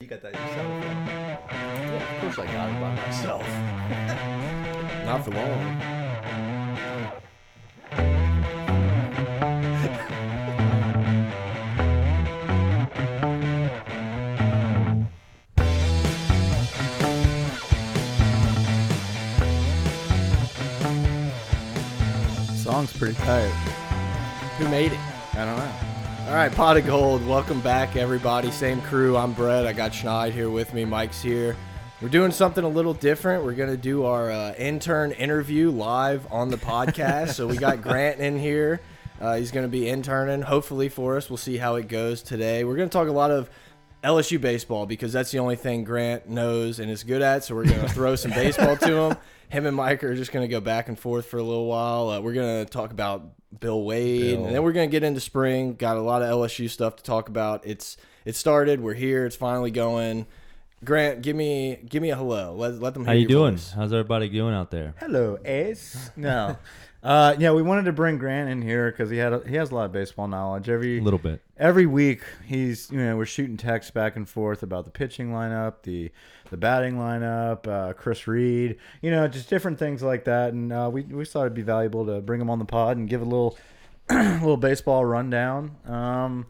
You got that yourself. Yeah, of course I got it by myself. Not for long. Song's pretty tight. Who made it? I don't know. All right, Pot of Gold. Welcome back, everybody. Same crew. I'm Brett. I got Schneid here with me. Mike's here. We're doing something a little different. We're going to do our uh, intern interview live on the podcast. so we got Grant in here. Uh, he's going to be interning, hopefully, for us. We'll see how it goes today. We're going to talk a lot of LSU baseball because that's the only thing Grant knows and is good at. So we're going to throw some baseball to him. Him and Mike are just going to go back and forth for a little while. Uh, we're going to talk about Bill Wade, Bill. and then we're going to get into spring. Got a lot of LSU stuff to talk about. It's it started. We're here. It's finally going. Grant, give me give me a hello. Let let them. Hear How you your doing? voice. How's everybody doing out there? Hello, Ace. No. Uh, yeah, we wanted to bring Grant in here because he had a, he has a lot of baseball knowledge. Every A little bit. every week he's you know we're shooting texts back and forth about the pitching lineup, the the batting lineup, uh, Chris Reid, you know just different things like that. And uh, we we thought it'd be valuable to bring him on the pod and give a little little baseball rundown. Um,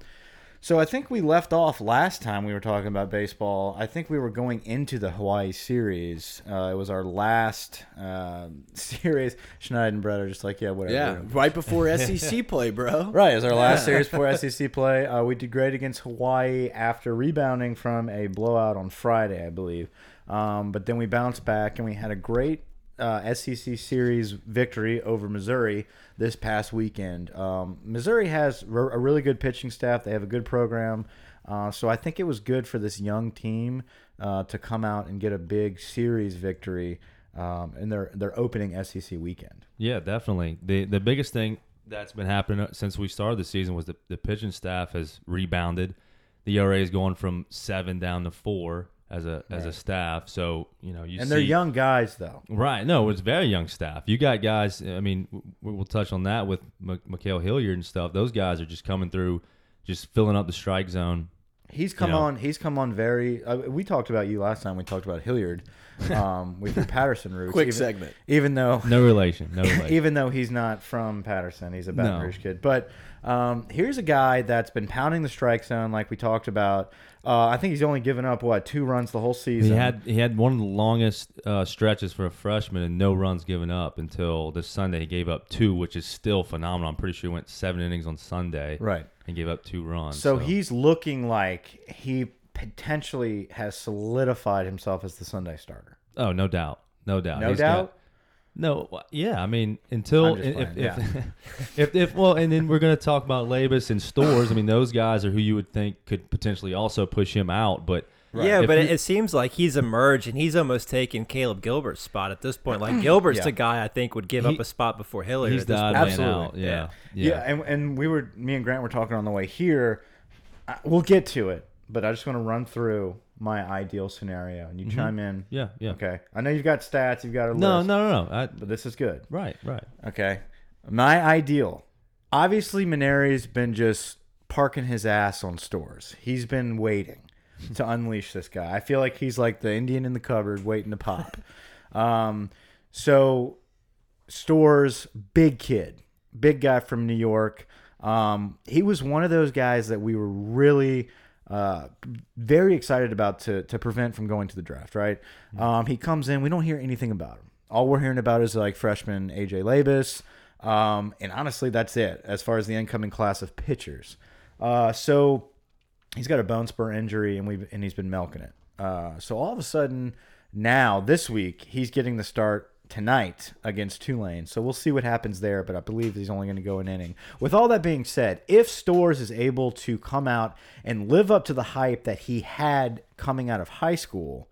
so I think we left off last time we were talking about baseball. I think we were going into the Hawaii series. Uh, it was our last um series. Schneid and Brett are just like, yeah, whatever. Yeah, right before SEC play, bro. Right, it was our last series before SEC play. Uh, we did great against Hawaii after rebounding from a blowout on Friday, I believe. Um, but then we bounced back and we had a great uh, SEC series victory over Missouri this past weekend. Um, Missouri has a really good pitching staff. They have a good program. Uh, so I think it was good for this young team uh, to come out and get a big series victory um, in their their opening SEC weekend. Yeah, definitely. the The biggest thing that's been happening since we started the season was the the pitching staff has rebounded. The ERA is going from seven down to four as a as a staff. So you know you And see, they're young guys, though. Right. No, it's very young staff. You got guys. I mean, we'll touch on that with M- Ma'Khail Hilliard and stuff. Those guys are just coming through, just filling up the strike zone. He's come know. on. He's come on very. Uh, we talked about you last time. We talked about Hilliard um, with your Patterson roots. Quick even, segment. Even though, No relation. No relation. even though he's not from Patterson, he's a Baton No. Rouge kid. But um, here's a guy that's been pounding the strike zone, like we talked about. Uh, I think he's only given up what two runs the whole season. He had he had one of the longest uh, stretches for a freshman and no runs given up until this Sunday. He gave up two, which is still phenomenal. I'm pretty sure he went seven innings on Sunday right. and gave up two runs. So, he's looking like he potentially has solidified himself as the Sunday starter. oh no doubt, no doubt, No He's doubt. Got- no, yeah. I mean, until I'm if, playing, if, if if well, and then we're gonna talk about Labas and Storz. I mean, those guys are who you would think could potentially also push him out, but. Yeah, If but you- it, it seems like he's emerged and he's almost taken Caleb Gilbert's spot at this point. Like Gilbert's Yeah. the guy I think would give He- up a spot before Hilliard. He's at the odd man Absolutely. out. Yeah, Yeah, yeah. and and we were me and Grant were talking on the way here. I, we'll get to it, but I just want to run through my ideal scenario, and you chime in. yeah, yeah. Okay, I know you've got stats, you've got a No, list, no, no, no. I, but this is good. right, right. Okay, my ideal. Obviously, Mainieri's been just parking his ass on Storz. He's been waiting to unleash this guy. I feel like he's like the Indian in the cupboard waiting to pop. um, so Storz, big kid, big guy from New York. Um, he was one of those guys that we were really uh, very excited about to to prevent from going to the draft. Right? Um, he comes in, we don't hear anything about him. All we're hearing about is like freshman AJ Labas, um, and honestly, that's it as far as the incoming class of pitchers. Uh, so he's got a bone spur injury and we and he's been milking it. Uh, so all of a sudden now this week he's getting the start tonight against Tulane. So we'll see what happens there, but I believe he's only going to go an inning. With all that being said, if Storz is able to come out and live up to the hype that he had coming out of high school,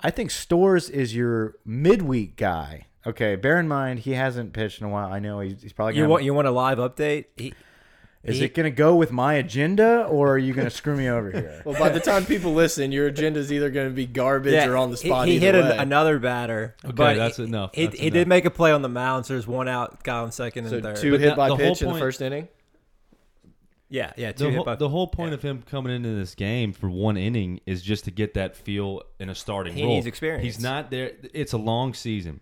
I think Storz is your midweek guy. Okay, bear in mind he hasn't pitched in a while. I know he's, he's probably You want you want a live update? He, is it going to go with my agenda, or are you going to screw me over here? Well, by the time people listen, your agenda is either going to be garbage or on the spot. He, either hit an, another batter. Okay, but that's he, enough. He, That's he enough. did make a play on the mound. So there's one out, guy on second So and third. two But hit the- by the whole pitch in the point- first inning. Yeah, yeah. The hit whole, by, the whole point of him coming into this game for one inning is just to get that feel in a starting He role. needs experience. He's not there. It's a long season,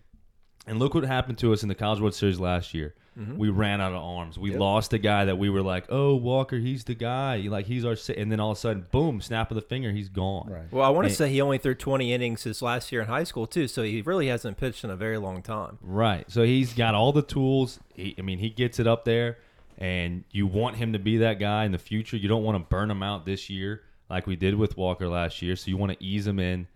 and look what happened to us in the College World Series last year. Mm-hmm. We ran out of arms. We lost a guy that we were like, "Oh, Walker, he's the guy." Like he's our, sa-" and then all of a sudden, boom, snap of the finger, he's gone. Right. Well, I want to say he only threw 20 innings his last year in high school too, so he really hasn't pitched in a very long time. Right. So he's got all the tools. He, I mean, he gets it up there, and you want him to be that guy in the future. You don't want to burn him out this year like we did with Walker last year. So you want to ease him in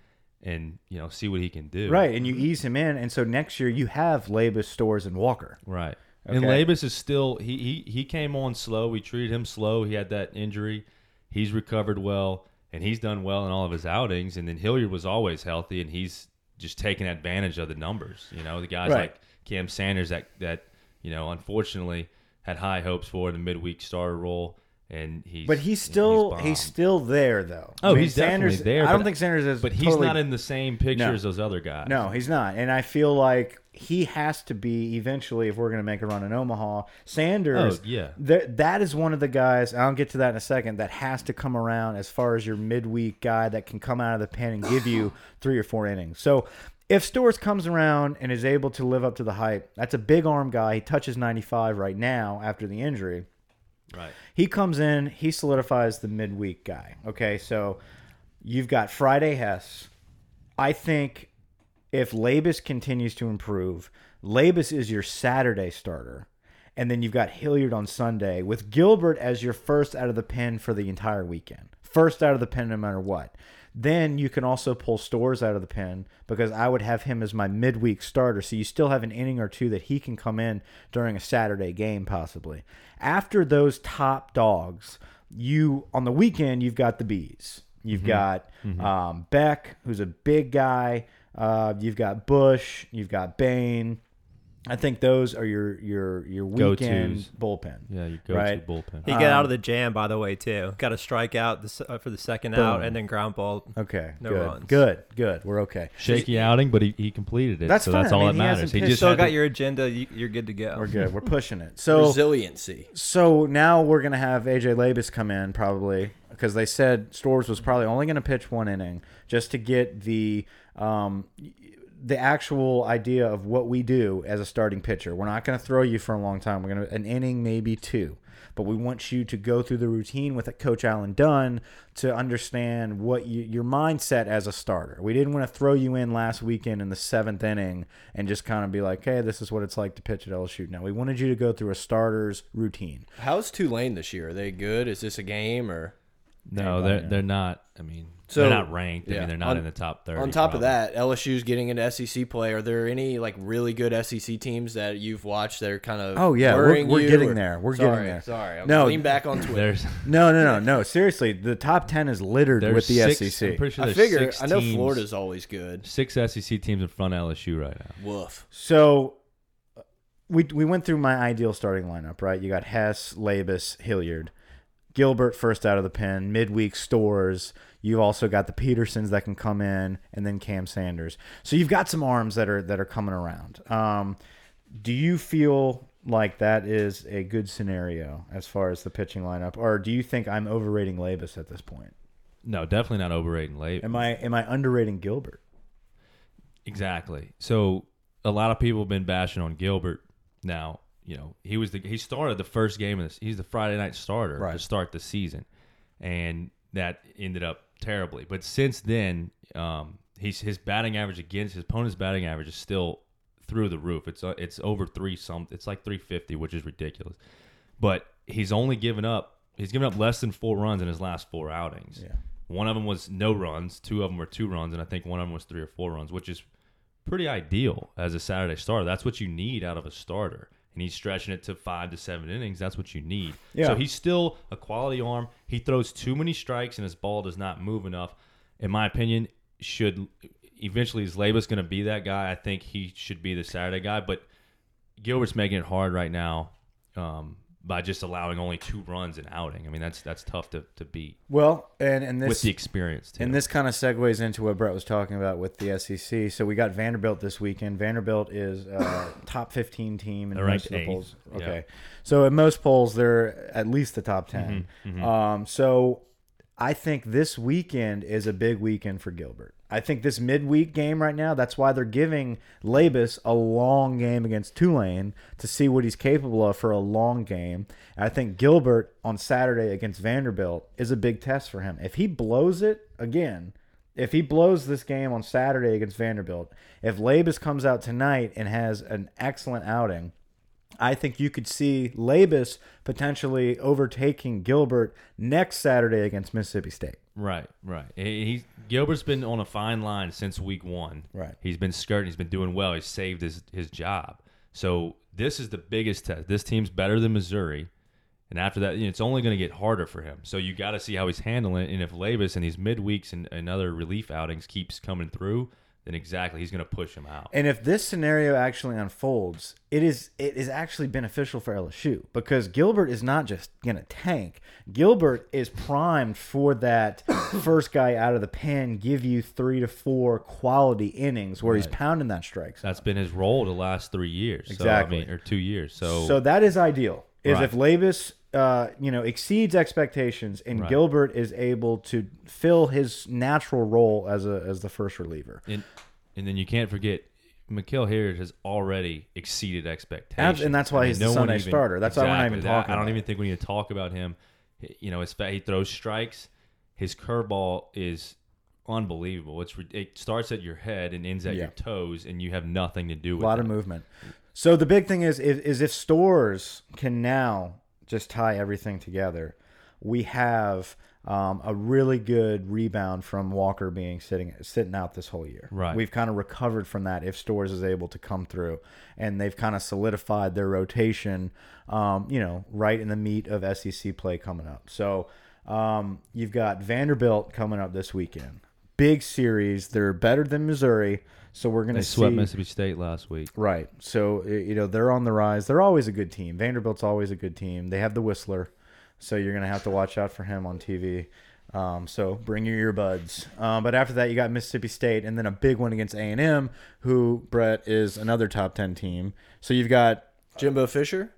and you know see what he can do. Right, and you ease him in, and so next year you have Labas, Storz, and Walker. Right. And Labas is still he, he he came on slow. We treated him slow. He had that injury. He's recovered well, and he's done well in all of his outings. And then Hilliard was always healthy, and he's just taking advantage of the numbers. You know, the guys Right. like Cam Sanders that that you know unfortunately had high hopes for in the midweek starter role, and he's But he's you know, still bombed. he's, still there though. Oh, I mean, he's definitely Sanders, there, I don't but- think Sanders is. but he's totally- not in the same picture No. as those other guys. No, he's not, and I feel like he has to be eventually if we're going to make a run in Omaha. Sanders, Oh, yeah. th- that is one of the guys. I'll get to that in a second. That has to come around as far as your midweek guy that can come out of the pen and give you three or four innings. So. If Storz comes around and is able to live up to the hype, that's a big arm guy. He touches 95 right now after the injury. Right. He comes in, he solidifies the midweek guy. Okay, so you've got Friday Hess. I think if Labas continues to improve, Labas is your Saturday starter. And then you've got Hilliard on Sunday with Gilbert as your first out of the pen for the entire weekend. First out of the pen no matter what. Then you can also pull Storz out of the pen because I would have him as my midweek starter. So you still have an inning or two that he can come in during a Saturday game, possibly. After those top dogs, you on the weekend you've got the bees. You've got Um, Beck, who's a big guy. Uh, you've got Bush. You've got Bain. I think those are your your your weekend Go-tos. bullpen. Yeah, you go Right. to bullpen. He got out of the jam, by the way, too. Got a strikeout this, uh, for the second out, and then ground ball. Okay, No good, runs. good, good. We're okay. Shaky outing, but he, he completed it. That's so that's fine. I all mean, that he matters. hasn't He pitched- just Still had got to- your agenda. You, you're good to go. We're good. We're pushing it. So Resiliency. so now we're gonna have AJ Labas come in probably because they said Storz was probably only gonna pitch one inning just to get the um the actual idea of what we do as a starting pitcher. We're not gonna throw you for a long time. We're gonna an inning maybe two. But we want you to go through the routine with Coach Alan Dunn to understand what you, your mindset as a starter. We didn't want to throw you in last weekend in the seventh inning and just kind of be like, "Hey, this is what it's like to pitch at LSU." Now we wanted you to go through a starter's routine. How's Tulane this year? Are they good? Is this a game or? No, they're they're not. I mean, So, they're not ranked. I mean, they're not On- in the top thirty. On top of probably. that, LSU's getting into SEC play. Are there any like really good SEC teams that you've watched that are kind of Oh, yeah, we're- we're you, getting or- there. We're getting there. Sorry, I'm No. lean back on Twitter. No, no, no, no. Seriously, the top ten is littered there's with the six, I'm SEC. pretty sure I figure six I know Florida's always good. six SEC teams in front of LSU right now. Woof. So uh, we we went through my ideal starting lineup, right? You got Hess, Labas, Hilliard, Gilbert first out of the pen, midweek Storz. You've also got the Petersons that can come in, and then Cam Sanders. So you've got some arms that are that are coming around. Um, do you feel like that is a good scenario as far as the pitching lineup, or do you think I'm overrating Labas at this point? No, definitely not overrating late. Am I am I underrating Gilbert? Exactly. So a lot of people have been bashing on Gilbert. Now, you know, he was the he started the first game of this. He's the Friday night starter Right. to start the season, and that ended up terribly. But since then, um, he's his batting average against his opponent's batting average is still through the roof. It's uh, it's over three some. It's like three fifty, which is ridiculous. But he's only given up. He's given up less than four runs in his last four outings. Yeah. One of them was no runs. Two of them were two runs, and I think one of them was three or four runs, which is pretty ideal as a Saturday starter. That's what you need out of a starter. And he's stretching it to five to seven innings. That's what you need. Yeah. So he's still a quality arm. He throws too many strikes and his ball does not move enough. In my opinion, should eventually is Labas going to be that guy? I think he should be the Saturday guy. But Gilbert's making it hard right now um, by just allowing only two runs an outing. I mean, that's that's tough to, to beat Well, and and with this the experience. Too. and this kind of segues into what Brett was talking about with the SEC. So we got Vanderbilt this weekend. Vanderbilt is a top 15 team in They're most the polls. Yeah. Okay, so in most polls they're at least the top 10. Mm-hmm, Um, so I think this weekend is a big weekend for Gilbert. I think this midweek game right now, that's why they're giving Labas a long game against Tulane to see what he's capable of for a long game. And I think Gilbert on Saturday against Vanderbilt is a big test for him. If he blows it again, if he blows this game on Saturday against Vanderbilt, if Labas comes out tonight and has an excellent outing, I think you could see Labas potentially overtaking Gilbert next Saturday against Mississippi State. Right, right. He, Gilbert's been on a fine line since week one. Right. He's been skirting. He's been doing well. He's saved his his job. So this is the biggest test. This team's better than Missouri, and after that, you know, it's only going to get harder for him. So you got to see how he's handling it. And if Labas and these midweeks and, and other relief outings keeps coming through, then exactly he's going to push him out. And if this scenario actually unfolds, it is it is actually beneficial for LSU because Gilbert is not just gonna tank. Gilbert is primed for that first guy out of the pen, give you three to four quality innings where he's pounding that strike. zone. That's been his role the last three years. Exactly. So, I mean, or two years. So, So that is ideal. Is Right. if Labas, uh, you know, exceeds expectations and Right. Gilbert is able to fill his natural role as a as the first reliever. and and then you can't forget. Mikhail Harris has already exceeded expectations, and that's why he's the one Sunday starter. That's why we're not even that- talking I don't even think we need to talk about him. He- You know, his he throws strikes. His curveball is unbelievable. It's it starts at your head and ends at Yeah. your toes, and you have nothing to do with A lot it. of movement. So the big thing is, is is if Storz can now just tie everything together, we have um, a really good rebound from Walker being sitting sitting out this whole year. Right. We've kind of recovered from that if Storz is able to come through, and they've kind of solidified their rotation. Um, you know, right in the meat of SEC play coming up. So um, you've got Vanderbilt coming up this weekend. Big series. They're better than Missouri. So we're going They to swept Mississippi State last week. Right. So you know they're on the rise. They're always a good team. Vanderbilt's always a good team. They have the Whistler, so you're gonna have to watch out for him on TV. Um, so bring your earbuds. Um, but after that, you got Mississippi State, and then a big one against A and M, who Brett is another top ten team. So you've got Jimbo Fisher.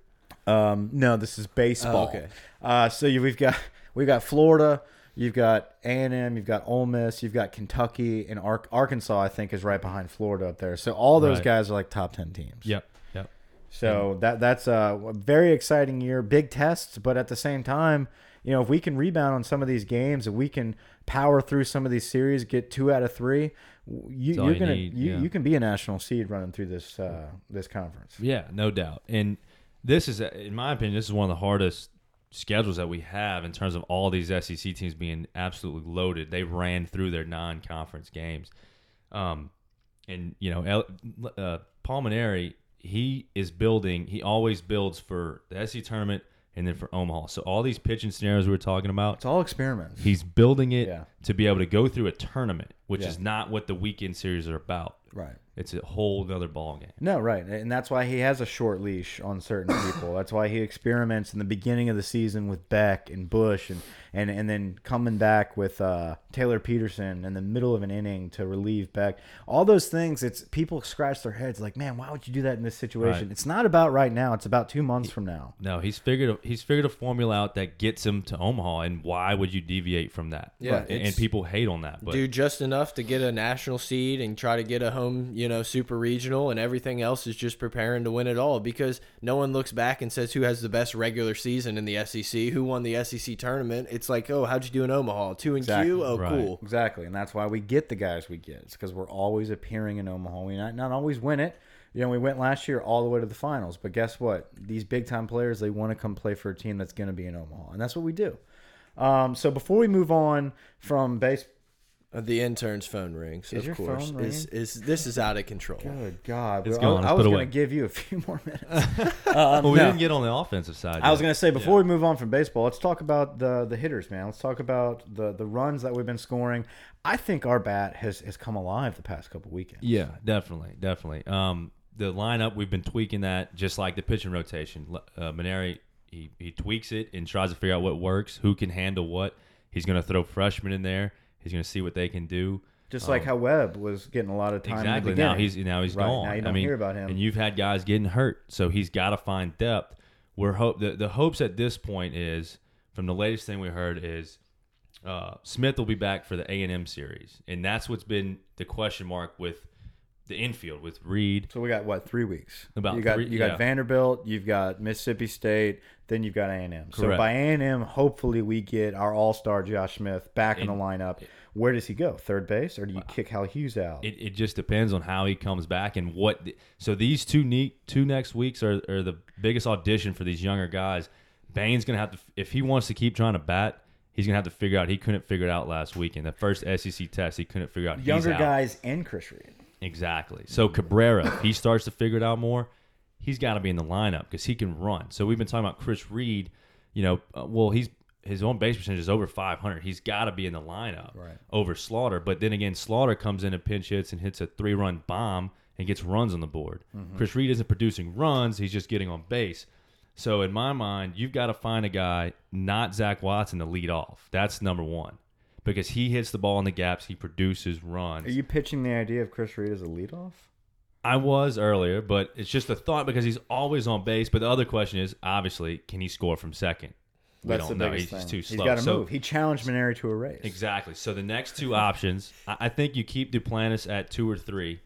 um, no, this is baseball. Oh, okay. Uh, so you, we've got we've got Florida, you've got A and M, you've got Ole Miss, you've got Kentucky, and Ar Arkansas. I think is right behind Florida up there. So all those Right. guys are like top ten teams. Yep, yep. So that that's a very exciting year, big tests, but at the same time, you know, if we can rebound on some of these games, if we can power through some of these series, get two out of three, you, you're gonna need, you, yeah. you can be a national seed running through this uh, this conference. Yeah, no doubt. And this is, in my opinion, this is one of the hardest schedules that we have in terms of all these SEC teams being absolutely loaded. They ran through their non-conference games, um, and you know, uh, Paul Mainieri, he is building. He always builds for the SEC tournament and then for Omaha. So all these pitching scenarios we were talking about, It's all experiments. he's building it Yeah. to be able to go through a tournament, which Yeah. is not what the weekend series are about. Right. It's a whole other ball game. No, right, and that's why he has a short leash on certain people. that's why he experiments in the beginning of the season with Beck and Bush, and and and then coming back with uh, Taylor Peterson in the middle of an inning to relieve Beck. All those things, it's people scratch their heads like, man, why would you do that in this situation? Right. It's not about right now. It's about two months from now. No, he's figured a, he's figured a formula out that gets him to Omaha, and why would you deviate from that? Yeah, and, and people hate on that, but do just enough to get a national seed and try to get a home, you know, super regional, and everything else is just preparing to win it all because no one looks back and says who has the best regular season in the SEC, who won the SEC tournament. It's like, oh, how'd you do in Omaha? Two and Exactly. Q? Oh, Right. cool. Exactly, and that's why we get the guys we get. It's because we're always appearing in Omaha. We not, not always win it. You know, we went last year all the way to the finals, but guess what? These big time players they want to come play for a team that's going to be in Omaha, and that's what we do. Um, so before we move on from base, The intern's phone rings, Is of your course. phone Is, is this is out of control? good God, It's I- gone. I, Let's was put going away. to give you a few more minutes. um, well, we no. didn't get on the offensive side. I was going to say before we move on from baseball, let's talk about the the hitters, man. Let's talk about the the runs that we've been scoring. I think our bat has has come alive the past couple weekends. Yeah, definitely, definitely. Um, the lineup we've been tweaking that just like the pitching rotation. L- Uh, Mainieri, he he tweaks it and tries to figure out what works, who can handle what. He's going to throw freshmen in there. He's going to see what they can do. Just like how Webb was getting a lot of time. Um, Exactly. Now he's now he's Right, gone. now you don't I mean, hear about him. And you've had guys getting hurt, so he's got to find depth. We're hope the the hopes at this point is from the latest thing we heard is uh, Smith will be back for the A and M series, and that's what's been the question mark with the infield with Reid. So we got what three weeks? About you got three- you got yeah. Vanderbilt, you've got Mississippi State, then you've got A and M. So by A and M, hopefully we get our All Star Josh Smith back in the lineup. Where does he go? Third base, or do you kick Hal Hughes out? It, it just depends on how he comes back and what. The, so these two neat two next weeks are, are the biggest audition for these younger guys. Bain's gonna have to if he wants to keep trying to bat. He's gonna have to figure out. He couldn't figure it out last weekend. The first SEC test, he couldn't figure out. He's Younger guys and Chris Reid. Exactly. So Cabrera, if he starts to figure it out more, he's got to be in the lineup because he can run. So we've been talking about Chris Reid. You know, uh, well, he's his own base percentage is over 500. He's got to be in the lineup Right. over Slaughter. But then again, Slaughter comes in and pinch hits and hits a three run bomb and gets runs on the board. Chris Reid isn't producing runs; he's just getting on base. So in my mind, you've got to find a guy, not Zach Watson, to lead off. That's number one. Because he hits the ball in the gaps, he produces runs. Are you pitching the idea of Chris Reid as a leadoff? I was earlier, but it's just a thought because he's always on base. But the other question is, obviously, can he score from second? We That's don't the know. He's thing. too He's slow. got to so, move. He challenged Mainieri to a race. Exactly. So the next two options, I I think you keep Duplantis at two or three,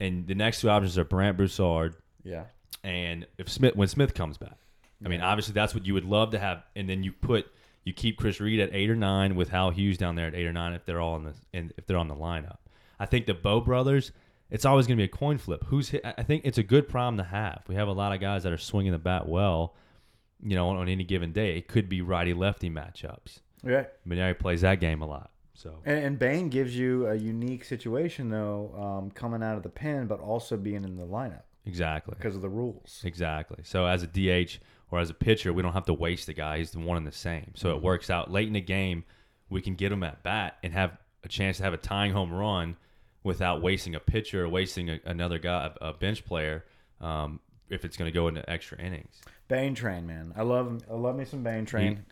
and the next two options are Brandt Broussard Yeah. and if Smith when Smith comes back. I mean, obviously that's what you would love to have, and then you put you keep Chris Reid at eight or nine with Hal Hughes down there at eight or nine if they're all in the and if they're on the lineup. I think the Bow brothers, it's always going to be a coin flip. Who's hit? I think it's a good problem to have. We have a lot of guys that are swinging the bat well, you know, on, on any given day. It could be righty lefty matchups. Yeah. Mainieri plays that game a lot, so And, and Bain gives you a unique situation though, um, coming out of the pen, but also being in the lineup exactly. because of the rules. Exactly. So as a DH or as a pitcher, we don't have to waste the guy. He's the one and the same. So it works out late in the game. We can get him at bat and have a chance to have a tying home run without wasting a pitcher or wasting a, another guy, a, a bench player, um, if it's going to go into extra innings. Bain train, man. I love him. I love me some Bain train.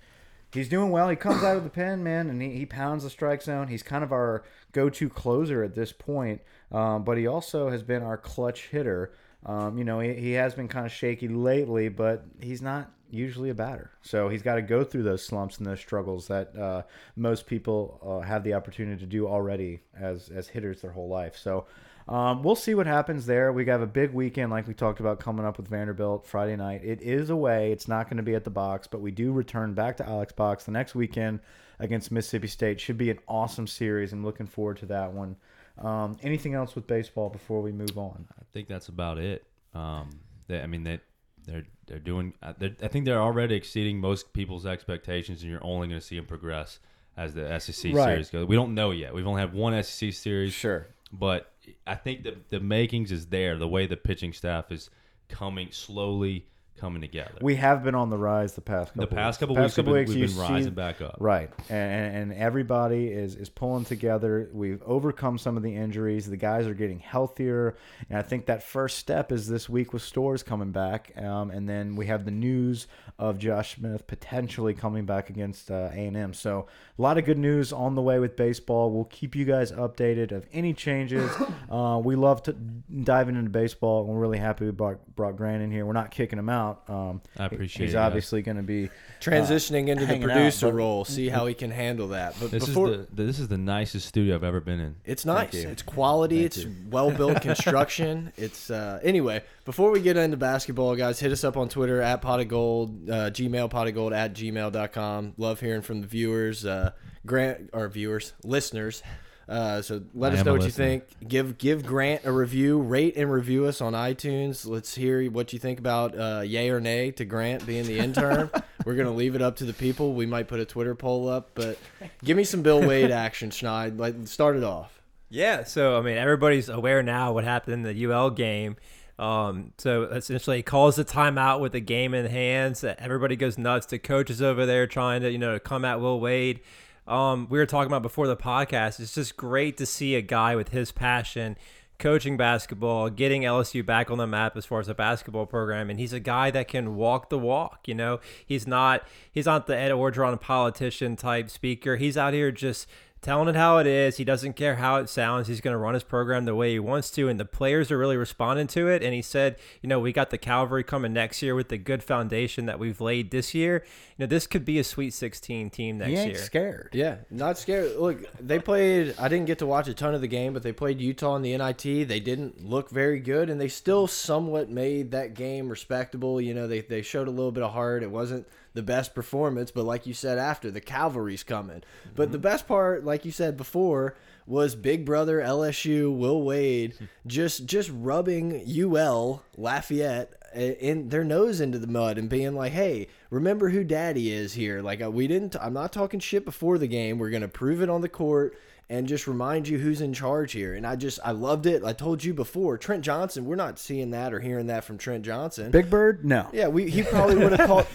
He's doing well. He comes out of the pen, man, and he, he pounds the strike zone. He's kind of our go-to closer at this point, um, but he also has been our clutch hitter. Um, you know, he, he has been kind of shaky lately, but he's not usually a batter. So he's got to go through those slumps and those struggles that uh, most people uh, have the opportunity to do already as as hitters their whole life. So um, we'll see what happens there. We have a big weekend, like we talked about, coming up with Vanderbilt Friday night. It is away. It's not going to be at the box, but we do return back to Alex Box the next weekend against Mississippi State. Should be an awesome series. I'm looking forward to that one. Um, anything else with baseball before we move on? I think that's about it. Um, they, I mean, they, they're they're doing. uh, They're, I think they're already exceeding most people's expectations, and you're only going to see them progress as the SEC Right. series goes. We don't know yet. We've only had one SEC series. Sure. but I think the the makings is there. The way the pitching staff is coming slowly coming together. We have been on the rise the past couple the past weeks. couple The weeks, we've been, we've been rising see- back up. Right, and, and everybody is is pulling together. We've overcome some of the injuries. The guys are getting healthier, and I think that first step is this week with Storz coming back, um, and then we have the news of Josh Smith potentially coming back against uh, A and M. So a lot of good news on the way with baseball. We'll keep you guys updated of any changes. uh, we love to diving into baseball, and we're really happy we brought, brought Grant in here. We're not kicking him out. Um, I appreciate He's it, guys. obviously going to be Transitioning into the hanging out, producer but- role, see how he can handle that. But This before, is the this is the nicest studio I've ever been in. It's nice. It's quality. Thank it's you. well built construction. it's uh, anyway. Before we get into basketball, guys, hit us up on Twitter at pot of gold, uh, Gmail pot of gold at gmail.com. Love hearing from the viewers, uh, Grant our viewers, listeners. Uh, so let I us know a what you think. Give give Grant a review. Rate and review us on iTunes. Let's hear what you think about uh, yay or nay to Grant being the intern. We're gonna leave it up to the people. We might put a Twitter poll up, but give me some Bill Wade action, Schneid. Like start it off. Yeah, so I mean, everybody's aware now what happened in the UL game. Um, so essentially, he calls the timeout with the game in hands. Everybody goes nuts. The coaches over there trying to, you know, come at Will Wade. Um, we were talking about before the podcast. It's just great to see a guy with his passion coaching basketball, getting LSU back on the map as far as a basketball program, and he's a guy that can walk the walk. You know, he's not he's not the Ed Orgeron politician type speaker. He's out here just telling it how it is. He doesn't care how it sounds. He's going to run his program the way he wants to, and the players are really responding to it. And he said, you know, we got the Cavalry coming next year with the good foundation that we've laid this year. You know, this could be a Sweet 16 team next He ain't year. scared. Yeah, not scared. Look, they played. I didn't get to watch a ton of the game, but they played Utah in the NIT. They didn't look very good, and they still somewhat made that game respectable. You know, they they showed a little bit of heart. It wasn't the best performance, but like you said, after the cavalry's coming. But the best part, like you said before, was Big Brother LSU Will Wade just just rubbing UL Lafayette in their nose into the mud and being like, "Hey, remember who Daddy is here." Like uh, we didn't. I'm not talking shit before the game. We're gonna prove it on the court and just remind you who's in charge here. And I just I loved it. I told you before, Trent Johnson. We're not seeing that or hearing that from Trent Johnson. Big Bird, no. Yeah, we he probably would have called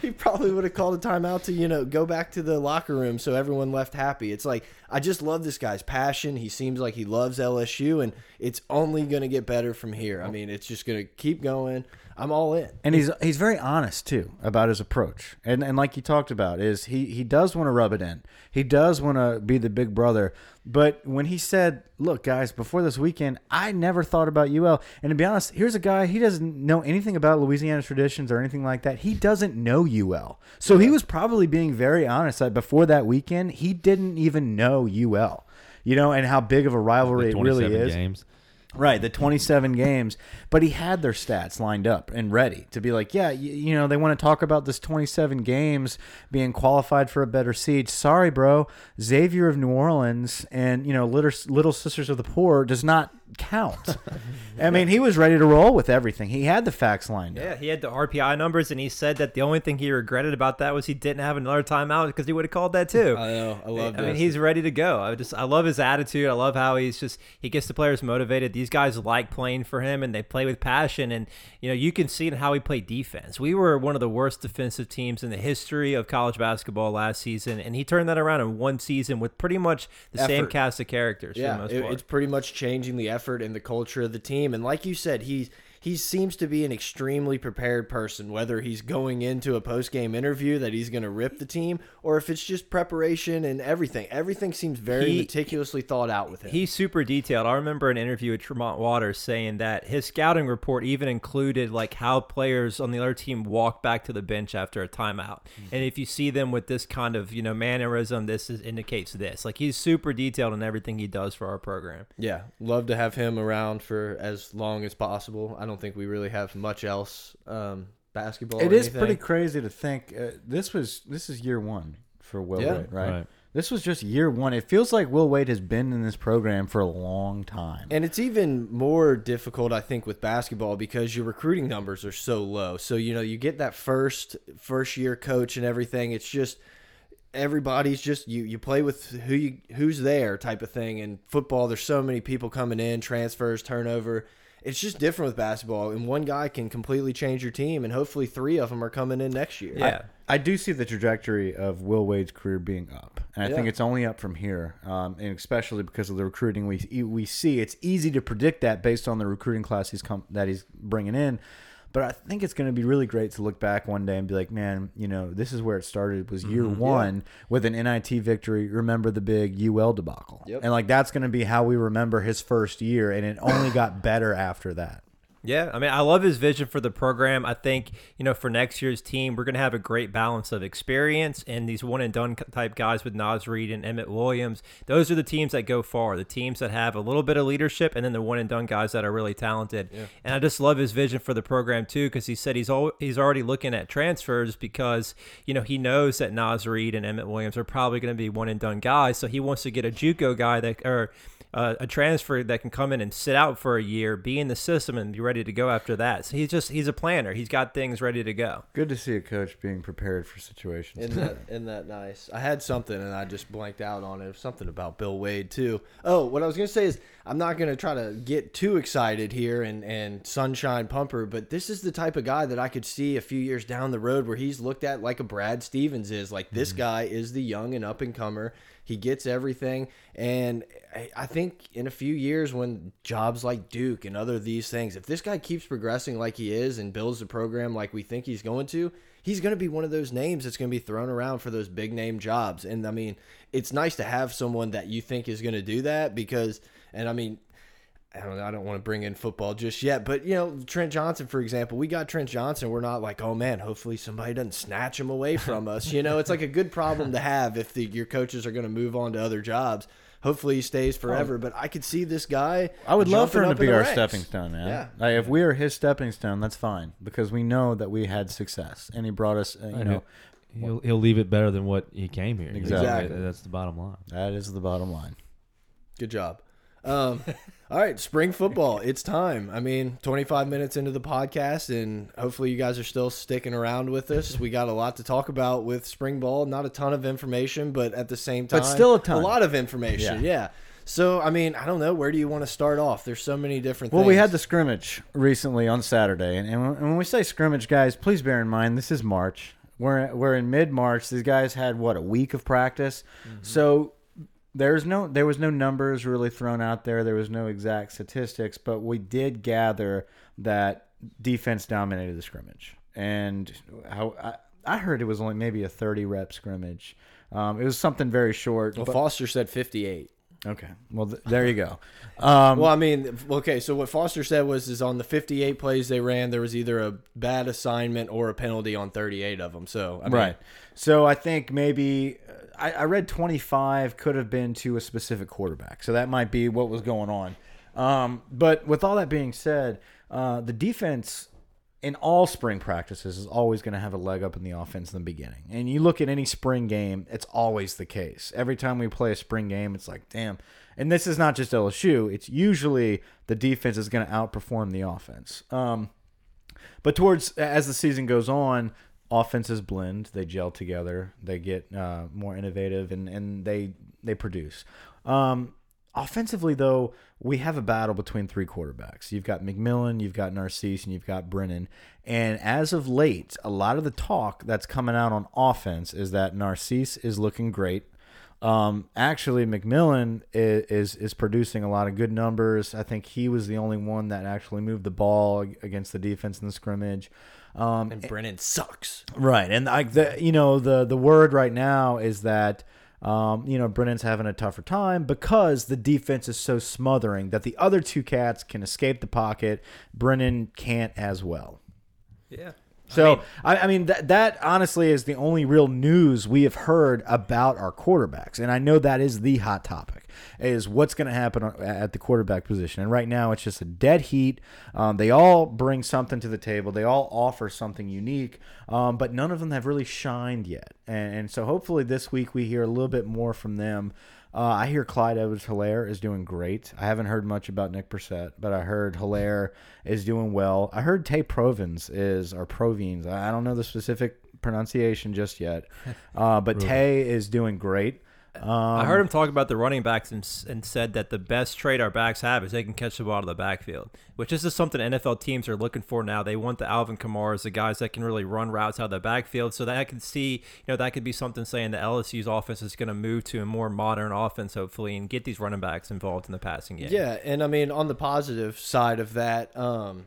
he probably would have called a timeout to, you know, go back to the locker room so everyone left happy. It's like I just love this guy's passion. He seems like he loves LSU and it's only going to get better from here. I mean, it's just going to keep going. I'm all in. And he's he's very honest too about his approach. And and like you talked about is he he does want to rub it in. He does want to be the big brother. But when he said, "Look, guys, before this weekend, I never thought about UL." And to be honest, here's a guy he doesn't know anything about Louisiana traditions or anything like that. He doesn't know UL. So he was probably being very honest that before that weekend, he didn't even know UL. You know, and how big of a rivalry it really 27 is. games. Right, the 27 games, but he had their stats lined up and ready to be like, yeah, you, you know, they want to talk about this 27 games being qualified for a better seed. Sorry, bro. Xavier of New Orleans and, you know, Little, Little Sisters of the Poor does not count. I mean, he was ready to roll with everything. He had the facts lined Yeah, up. he had the RPI numbers, and he said that the only thing he regretted about that was he didn't have another timeout because he would have called that too. I know. I love I this. mean, he's ready to go. I just, I love his attitude. I love how he's just, he gets the players motivated. These guys like playing for him, and they play with passion. And you know, you can see in how he played defense. We were one of the worst defensive teams in the history of college basketball last season, and he turned that around in one season with pretty much the same cast of characters. for the yeah, most it- part. it's pretty much changing the effort and the culture of the team. And like you said, he's he seems to be an extremely prepared person. Whether he's going into a post game interview that he's going to rip the team, or if it's just preparation and everything, everything seems very He- meticulously thought out with him. He's super detailed. I remember an interview with Tremont Waters saying that his scouting report even included like how players on the other team walk back to the bench after a timeout. Mm-hmm. And if you see them with this kind of, you know, mannerism, this is, indicates this. Like he's super detailed in everything he does for our program. yeah, love to have him around for as long as possible. I don't think we really have much else um, basketball. It or is anything. pretty crazy to think uh, this was this is year one for Will Yeah. Wade, right? Right. This was just year one. It feels like Will Wade has been in this program for a long time. And it's even more difficult, I think, with basketball because your recruiting numbers are so low. So you know, you get that first first year coach and everything. It's just everybody's just you you play with who you who's there type of thing. And football, there's so many people coming in, transfers, turnover. It's just different with basketball, and one guy can completely change your team, and hopefully three of them are coming in next year. Yeah. I do see the trajectory of Will Wade's career being up, and I think it's only up from here, um, and especially because of the recruiting we we see. It's easy to predict that based on the recruiting class he's come that he's bringing in. But I think it's going to be really great to look back one day and be like, man, you know, this is where it started. Was year mm-hmm. one with an NIT victory. Remember the big UL debacle, Yep. and like that's going to be how we remember his first year, and it only got better after that. Yeah, I mean, I love his vision for the program. I think, you know, for next year's team, we're going to have a great balance of experience and these one and done type guys with Naz Reid and Emmett Williams. Those are the teams that go far, the teams that have a little bit of leadership, and then the one and done guys that are really talented. And I just love his vision for the program too, because he said he's al- he's already looking at transfers because you know he knows that Naz Reid and Emmett Williams are probably going to be one and done guys, so he wants to get a JUCO guy that or uh, a transfer that can come in and sit out for a year, be in the system, and be ready to go after that. So he's just he's a planner. He's got things ready to go. Good to see a coach being prepared for situations. Isn't that, isn't that nice? I had something and I just blanked out on it. It was Something about Bill Wade too. Oh, what I was gonna say is I'm not gonna try to get too excited here and and sunshine pumper, but this is the type of guy that I could see a few years down the road where he's looked at like a Brad Stevens is. Like this mm-hmm. guy is the young and up and comer. He gets everything, and I- I think in a few years, when jobs like Duke and other these things, if this guy keeps progressing like he is and builds the program like we think he's going to, he's going to be one of those names that's going to be thrown around for those big name jobs. And I mean, it's nice to have someone that you think is going to do that because, and I mean, I don't. I don't want to bring in football just yet, but you know, Trent Johnson, for example, we got Trent Johnson. We're not like, oh man, hopefully somebody doesn't snatch him away from us. You know, it's like a good problem to have if the, your coaches are going to move on to other jobs. Hopefully he stays forever. But I could see this guy. I would love for him to be our ranks. stepping stone, man. Yeah. Like, if we are his stepping stone, that's fine because we know that we had success and he brought us. Uh, you I know, know. He'll, he'll leave it better than what he came here. Exactly. Exactly. That's the bottom line. that is the bottom line. Good job. Um, all right, spring football. It's time. I mean, 25 minutes into the podcast, and hopefully you guys are still sticking around with us. We got a lot to talk about with spring ball. Not a ton of information, but at the same time, But still a ton. a lot of information. Yeah. Yeah. So, I mean, I don't know. Where do you want to start off? There's so many different Well, things. we had the scrimmage recently on Saturday, and, and when- and when we say scrimmage, guys, please bear in mind this is March. We're we're in mid March. These guys had what a week of practice, so there's no there was no numbers really thrown out there. There was no exact statistics, but we did gather that defense dominated the scrimmage, and how I, I heard it was only maybe a 30 rep scrimmage. Um, it was something very short. Well, but- Foster said 58. okay, well th there you go. Um, Well, I mean, okay. So what Foster said was, is on the 58 plays they ran, there was either a bad assignment or a penalty on 38 of them. So, I mean, right. So I think maybe I, I read 25 could have been to a specific quarterback. So that might be what was going on. Um, but with all that being said, uh, the defense in all spring practices is always going to have a leg up in the offense in the beginning. And you look at any spring game, it's always the case. Every time we play a spring game, it's like, damn. And this is not just LSU. It's usually the defense is going to outperform the offense. Um, but towards as the season goes on, offenses blend, they gel together, they get uh, more innovative, and and they they produce. Um, offensively, though, we have a battle between three quarterbacks. You've got McMillan, you've got Narcisse, and you've got Brennan. And as of late, a lot of the talk that's coming out on offense is that Narcisse is looking great. Um, actually, McMillan is, is is producing a lot of good numbers. I think he was the only one that actually moved the ball against the defense in the scrimmage. Um, And Brennan sucks. Right, and like the you know the the word right now is that um, you know Brennan's having a tougher time because the defense is so smothering that the other two cats can escape the pocket. Brennan can't as well. Yeah. So I, I mean that that honestly is the only real news we have heard about our quarterbacks, and I know that is the hot topic is what's going to happen at the quarterback position. And right now it's just a dead heat. Um, they all bring something to the table. They all offer something unique, um, but none of them have really shined yet. And, and so hopefully this week we hear a little bit more from them. Uh, I hear Clyde Edwards Helaire is doing great. I haven't heard much about Nick Brossette, but I heard Helaire is doing well. I heard Tay Provins is, or Provins. I I don't know the specific pronunciation just yet, uh, but Tay is doing great. Um, I heard him talk about the running backs and, and said that the best trait our backs have is they can catch the ball out of the backfield, which is just something NFL teams are looking for now. They want the Alvin Kamara's, the guys that can really run routes out of the backfield. So that I could see, you know, that could be something saying the LSU's offense is going to move to a more modern offense, hopefully, and get these running backs involved in the passing game. Yeah, and I mean on the positive side of that, um,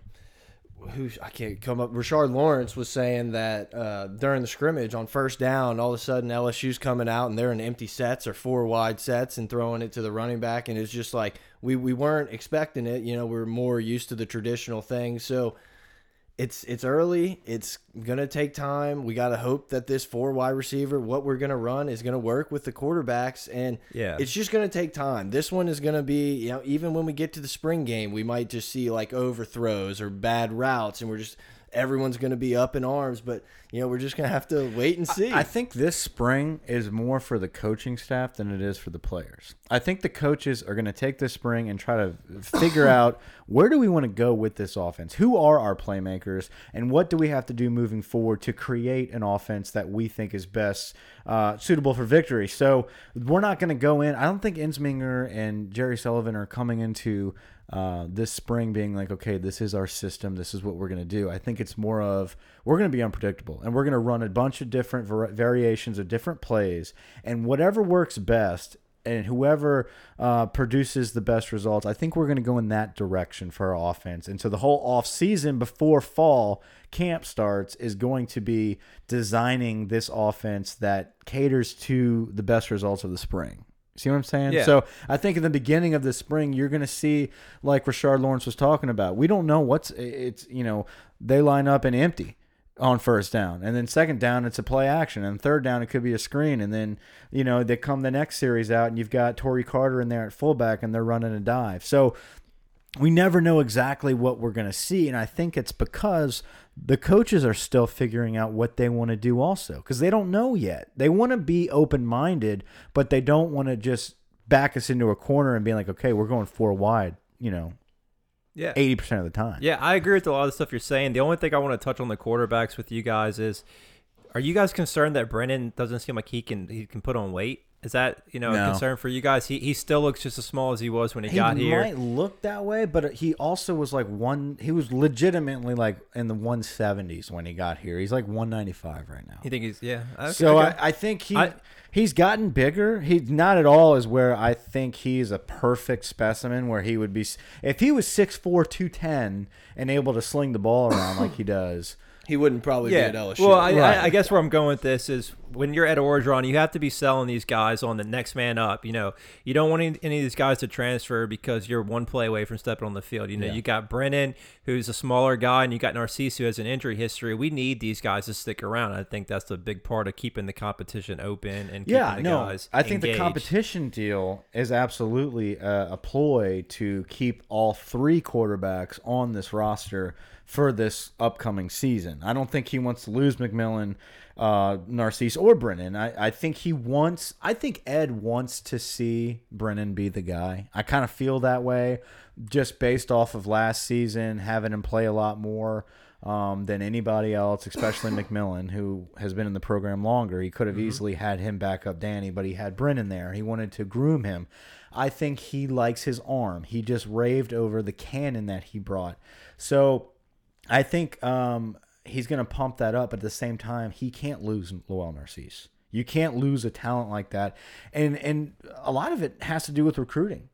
who I can't come up. Rashard Lawrence was saying that uh, during the scrimmage on first down, all of a sudden LSU's coming out and they're in empty sets or four wide sets and throwing it to the running back, and it's just like we we weren't expecting it. You know, we're more used to the traditional thing, so it's it's early. It's gonna take time. We gotta hope that this four wide receiver, what we're gonna run, is gonna work with the quarterbacks, and Yeah. it's just gonna take time. This one is gonna be, you know, even when we get to the spring game, we might just see like overthrows or bad routes, and we're just everyone's gonna be up in arms. But you know, we're just gonna have to wait and see. I think this spring is more for the coaching staff than it is for the players. I think the coaches are going to take this spring and try to figure out where do we want to go with this offense? Who are our playmakers? And what do we have to do moving forward to create an offense that we think is best uh, suitable for victory? So we're not going to go in. I don't think Ensminger and Jerry Sullivan are coming into uh, this spring being like, okay, this is our system. This is what we're going to do. I think it's more of we're going to be unpredictable and we're going to run a bunch of different var variations of different plays. And whatever works best and whoever uh, produces the best results, I think we're going to go in that direction for our offense. And so the whole off season before fall camp starts is going to be designing this offense that caters to the best results of the spring. See what I'm saying? Yeah. So I think in the beginning of the spring, you're going to see, like Rashard Lawrence was talking about, we don't know what's it's you know they line up and empty on first down, and then second down it's a play action, and third down it could be a screen, and then you know they come the next series out, and you've got Tory Carter in there at fullback, and they're running a dive. So we never know exactly what we're going to see and i think it's because the coaches are still figuring out what they want to do also because they don't know yet they want to be open-minded but they don't want to just back us into a corner and be like okay we're going four wide you know Yeah. 80% of the time Yeah, I agree with a lot of the stuff you're saying. The only thing I want to touch on the quarterbacks with you guys is are you guys concerned that Brennan doesn't seem like he can he can put on weight? Is that, you know, No. a concern for you guys? He he still looks just as small as he was when he, he got here. He might look that way but he also was like one he was legitimately like in the 170s when he got here he's like 195 right now You think he's yeah. okay, So okay. I, I think he I- he's gotten bigger. He's not at all is where I think he's a perfect specimen. Where he would be if he was 6'4", 210 and able to sling the ball around like he does. He wouldn't probably yeah. be at LSU. Well, I, Right. I, I guess where I'm going with this is when you're at Orgeron, you have to be selling these guys on the next man up. You know, you don't want any, any of these guys to transfer because you're one play away from stepping on the field. You know, Yeah. you got Brennan, who's a smaller guy, and you got Narcisse, who has an injury history. We need these guys to stick around. I think that's a big part of keeping the competition open and keeping Yeah, the no, guys I think the competition deal is absolutely a, a ploy to keep all three quarterbacks on this roster for this upcoming season. I don't think he wants to lose McMillan, uh, Narcisse, or Brennan. I, I think he wants. I think Ed wants to see Brennan be the guy. I kind of feel that way, just based off of last season, having him play a lot more um, than anybody else, especially McMillan, who has been in the program longer. He could have easily had him back up Danny, but he had Brennan there. He wanted to groom him. I think he likes his arm. He just raved over the cannon that he brought. So I think um, he's going to pump that up. But at the same time, he can't lose Lowell Narcisse. You can't lose a talent like that, and and a lot of it has to do with recruiting.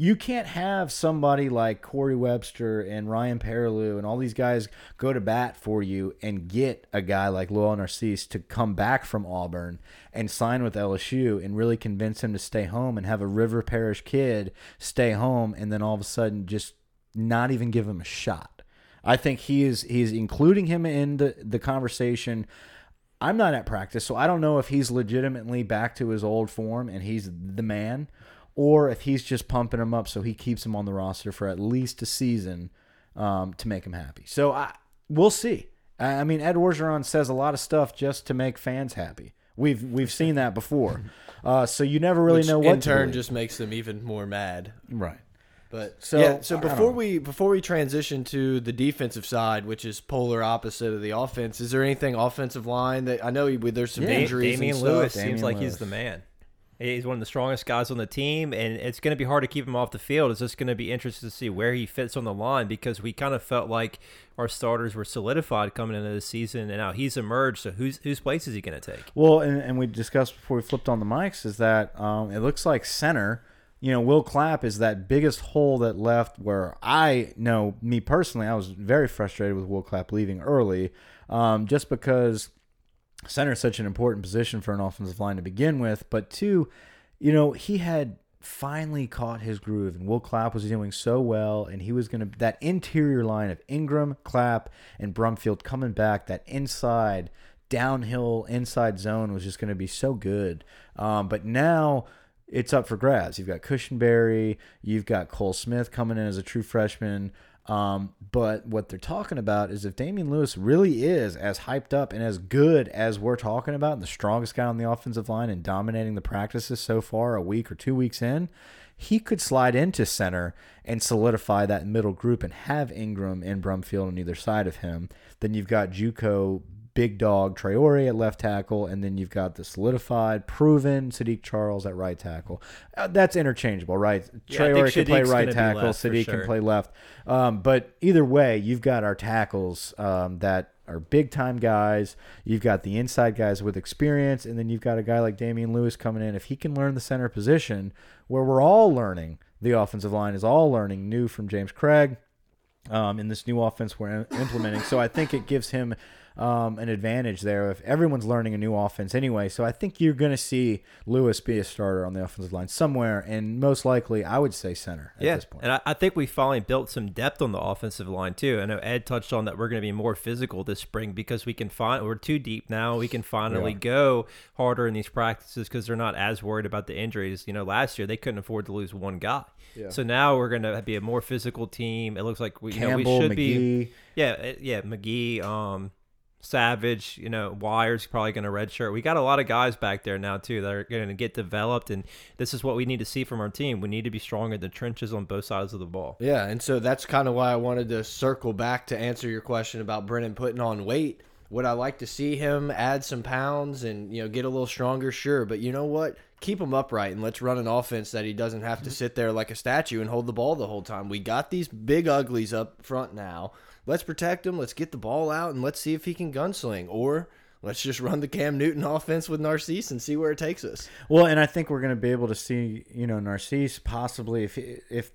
You can't have somebody like Corey Webster and Ryan Perrilloux and all these guys go to bat for you and get a guy like Lowell Narcisse to come back from Auburn and sign with LSU and really convince him to stay home and have a River Parish kid stay home and then all of a sudden just not even give him a shot. I think he is he's including him in the the conversation. I'm not at practice, so I don't know if he's legitimately back to his old form and he's the man, or if he's just pumping him up so he keeps him on the roster for at least a season um, to make him happy. So I we'll see. I I mean, Ed Orgeron says a lot of stuff just to make fans happy. We've we've seen that before, uh, so you never really which know what in turn just makes them even more mad. right. But So, so yeah, so before we before we transition to the defensive side, which is polar opposite of the offense, is there anything offensive line that I know he- there's some Yeah, injuries Damien and Lewis stuff? seems like Lewis. he's the man. He's one of the strongest guys on the team, and it's going to be hard to keep him off the field. It's just going to be interesting to see where he fits on the line because we kind of felt like our starters were solidified coming into the season, and now he's emerged. So whose whose place is he going to take? Well, and, and we discussed before we flipped on the mics is that um, it looks like center. You know, Will Clapp is that biggest hole that left. Where I know me personally, I was very frustrated with Will Clapp leaving early, um, just because center is such an important position for an offensive line to begin with. But two, you know, he had finally caught his groove, and Will Clapp was doing so well, and he was going to that interior line of Ingram, Clapp, and Brumfield coming back. That inside downhill inside zone was just going to be so good. Um, but now it's up for grabs. You've got Cushenberry, you've got Cole Smith coming in as a true freshman. Um, but what they're talking about is if Damien Lewis really is as hyped up and as good as we're talking about, and the strongest guy on the offensive line and dominating the practices so far, a week or two weeks in, he could slide into center and solidify that middle group and have Ingram and Brumfield on either side of him. Then you've got JUCO big dog Traore at left tackle, and then you've got the solidified, proven Saahdiq Charles at right tackle. Uh, that's interchangeable, right? Yeah, Traore can play right tackle, left Saahdiq can play left. Um, but either way, you've got our tackles um, that are big time guys. You've got the inside guys with experience, and then you've got a guy like Damien Lewis coming in. If he can learn the center position, where we're all learning, the offensive line is all learning new from James Cregg um, in this new offense we're implementing. So I think it gives him um, an advantage there if everyone's learning a new offense anyway. So I think you're going to see Lewis be a starter on the offensive line somewhere, and most likely, I would say center at yeah, this point. and I, I think we finally built some depth on the offensive line too. I know Ed touched on that we're going to be more physical this spring because we can find we're too deep now. We can finally Yeah. go harder in these practices because they're not as worried about the injuries. You know, last year they couldn't afford to lose one guy. So now we're going to be a more physical team. It looks like we, you know, we Campbell, should be. Yeah, yeah, McGee, um, Savage, you know, Wires probably going to redshirt. We got a lot of guys back there now too that are going to get developed, and this is what we need to see from our team. We need to be strong in the trenches on both sides of the ball. Yeah, and so that's kind of why I wanted to circle back to answer your question about Brennan putting on weight. Would I like to see him add some pounds and you know get a little stronger? Sure, but you know what? Keep him upright and let's run an offense that he doesn't have to mm-hmm. sit there like a statue and hold the ball the whole time. We got these big uglies up front now. Let's protect him. Let's get the ball out and let's see if he can gunsling or. Let's just run the Cam Newton offense with Narcisse and see where it takes us. Well, and I think we're going to be able to see, you know, Narcisse possibly if if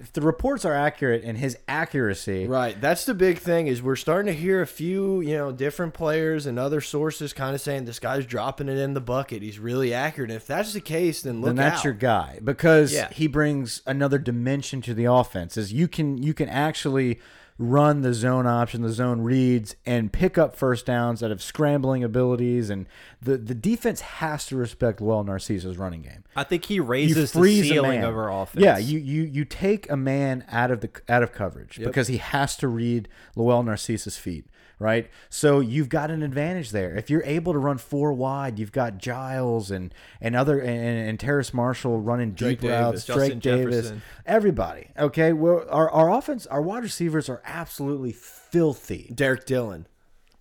if the reports are accurate and his accuracy. Right. That's the big thing is we're starting to hear a few, you know, different players and other sources kind of saying this guy's dropping it in the bucket. He's really accurate. And if that's the case, then look then that's out. your guy because Yeah. he brings another dimension to the offense. Is you can you can actually run the zone option, the zone reads, and pick up first downs out of scrambling abilities. And the the defense has to respect well Narcisse's running game. I think he raises the ceiling of our offense. Yeah, you you you take a man out of the out of coverage because he has to read Lowell Narcisse's feet, right? So you've got an advantage there. If you're able to run four wide, you've got Giles and and other and, and Terrace Marshall running Drake deep Davis, routes, Justin Drake Davis, Jefferson. everybody. Okay, well, our our offense, our wide receivers are absolutely filthy, Derrick Dillon,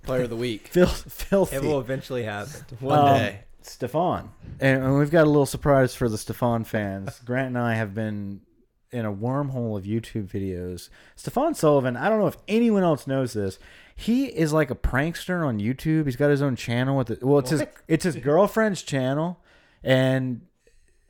player of the week. Fil filthy. it will eventually happen. One Um, day. Stefan. And, and we've got a little surprise for the Stefan fans. Grant and I have been in a wormhole of YouTube videos. Stefan Sullivan, I don't know if anyone else knows this. He is like a prankster on YouTube. He's got his own channel with it. Well, it's his it's his girlfriend's channel and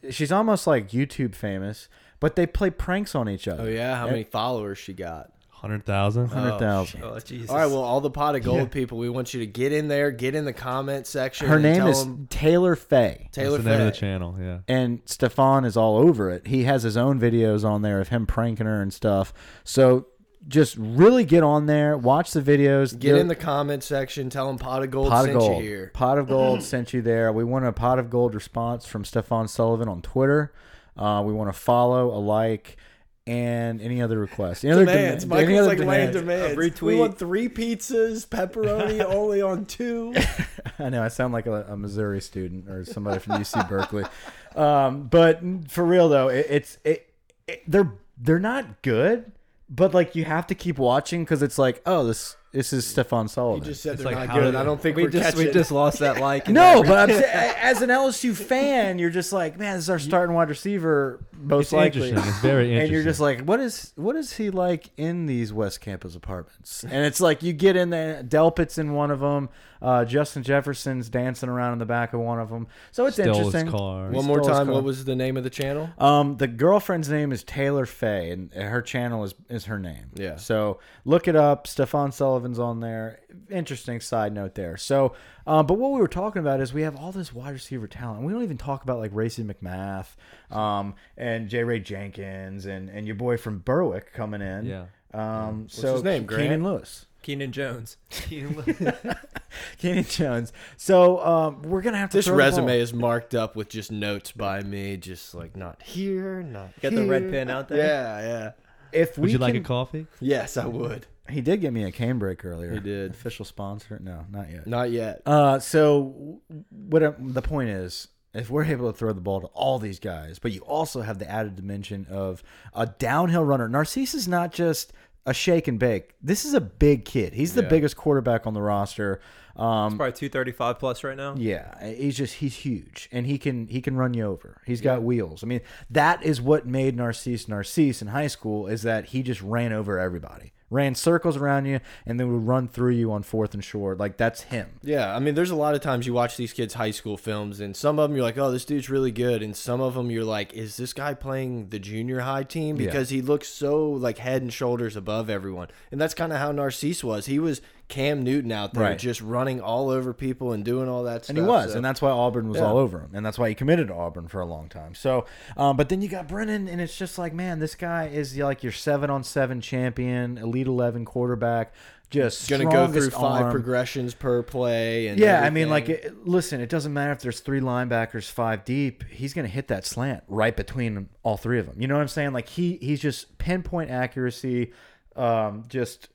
she's almost like YouTube famous, but they play pranks on each other. Oh yeah, how many followers she got? Hundred thousand. 100,000. Oh Jesus! All right, well, all the pot of gold people, we want you to get in there, get in the comment section. Her and name tell is 'em Taylor Faye. Taylor That's the name of the Fay. channel. Yeah. and Stefan is all over it. He has his own videos on there of him pranking her and stuff. So just really get on there, watch the videos, Get They're- in the comment section. Tell them pot of gold pot of sent gold. you here. Pot of gold sent you there. We want a pot of gold response from Stefan Sullivan on Twitter. Uh, we want to follow, a like, and any other requests. Any other Demands. dem- any Michael's other like laying demands? demands. A We want three pizzas, pepperoni only on two. I know I sound like a, a Missouri student or somebody from UC Berkeley, um, but for real though, it, it's it, it, they're they're not good, but like you have to keep watching because it's like oh this this is Stefan You just said It's they're like, not good. did- I don't think we we're just catching. we just lost that like. no, but I'm saying, as an LSU fan, you're just like, man, this is our starting wide receiver, most It's likely. interesting. It's very interesting. And you're just like, what is what is he like in these West Campus apartments? And it's like you get in there, Delpit's in one of them, uh, Justin Jefferson's dancing around in the back of one of them. So it's Stole his interesting. car. One more stole time. What was the name of the channel? Um, the girlfriend's name is Taylor Faye, and her channel is is her name. Yeah. So look it up. Stefan Sullivan's on there. Interesting side note there. So, um, but what we were talking about is we have all this wide receiver talent. We don't even talk about like Racey McMath, um, and Jaray Jenkins, and and your boy from Berwick coming in. Yeah. Um. so his name, Grant? Keenan Lewis. Keenan Jones. Keenan Jones. So um, we're gonna have to This throw resume is marked up with just notes by me, just like not here, not. Got the red pen out there? Yeah, yeah. If we Would you like a coffee? Yes, I would. He did get me a cane break earlier. He did. Official sponsor? No, not yet. Not yet. Uh, so what I- the point is, if we're able to throw the ball to all these guys, but you also have the added dimension of a downhill runner. Narcisse is not just a shake and bake. This is a big kid. He's the Yeah. biggest quarterback on the roster. Um, Probably 235 plus right now. yeah, he's just he's huge, and he can he can run you over. He's got wheels. I mean, that is what made Narcisse Narcisse in high school is that he just ran over everybody, ran circles around you, and then would run through you on fourth and short. Like that's him. Yeah, I mean, there's a lot of times you watch these kids' high school films, and some of them you're like, "Oh, this dude's really good," and some of them you're like, "Is this guy playing the junior high team?" Yeah. Because he looks so like head and shoulders above everyone, and that's kind of how Narcisse was. He was Cam Newton out there, Right. just running all over people and doing all that stuff. And he was, so- and that's why Auburn was Yeah. all over him, and that's why he committed to Auburn for a long time. So, um, but then you got Brennan, and it's just like, man, this guy is like your seven on seven champion, elite eleven quarterback, just gonna go through five arm. progressions per play. And Yeah, I mean, like, it, listen, it doesn't matter if there's three linebackers five deep. He's going to hit that slant right between all three of them. You know what I'm saying? Like he he's just pinpoint accuracy, um, just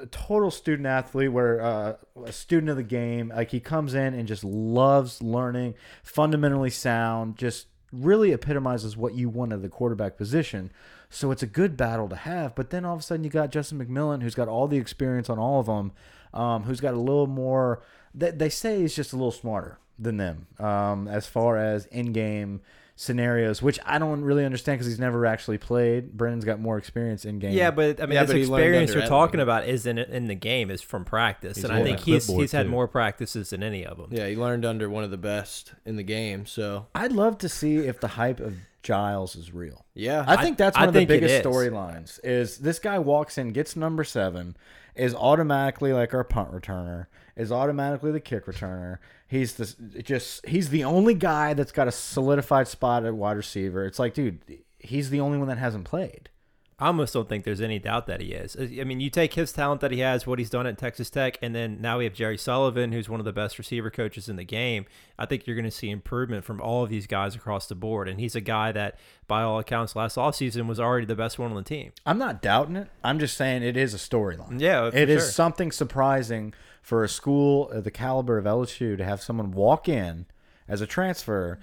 a total student athlete. Where uh, a student of the game, like he comes in and just loves learning, fundamentally sound, just really epitomizes what you want of the quarterback position. So it's a good battle to have. But then all of a sudden you got Justin McMillan, who's got all the experience on all of them, um, who's got a little more. They, they say he's just a little smarter than them um, as far as in-game scenarios, which I don't really understand because he's never actually played. Brennan's got more experience in game. Yeah, but I mean, Yeah, this but he learned experience under you're talking about is in in the game is from practice, He's and I think he's he's had too. more practices than any of them. yeah, he learned under one of the best in the game. So I'd love to see if the hype of Giles is real. yeah, I think that's I one of the biggest storylines. Is this guy walks in, gets number seven, is automatically like our punt returner, is automatically the kick returner. He's the just he's the only guy that's got a solidified spot at wide receiver. It's like, dude, he's the only one that hasn't played. I almost don't think there's any doubt that he is. Uh, I mean, you take his talent that he has, what he's done at Texas Tech, and then now we have Jerry Sullivan, who's one of the best receiver coaches in the game. I think you're going to see improvement from all of these guys across the board. And he's a guy that, by all accounts, last offseason was already the best one on the team. I'm not doubting it. I'm just saying it is a storyline. Yeah, it is sure. something surprising for a school of the caliber of LSU to have someone walk in as a transfer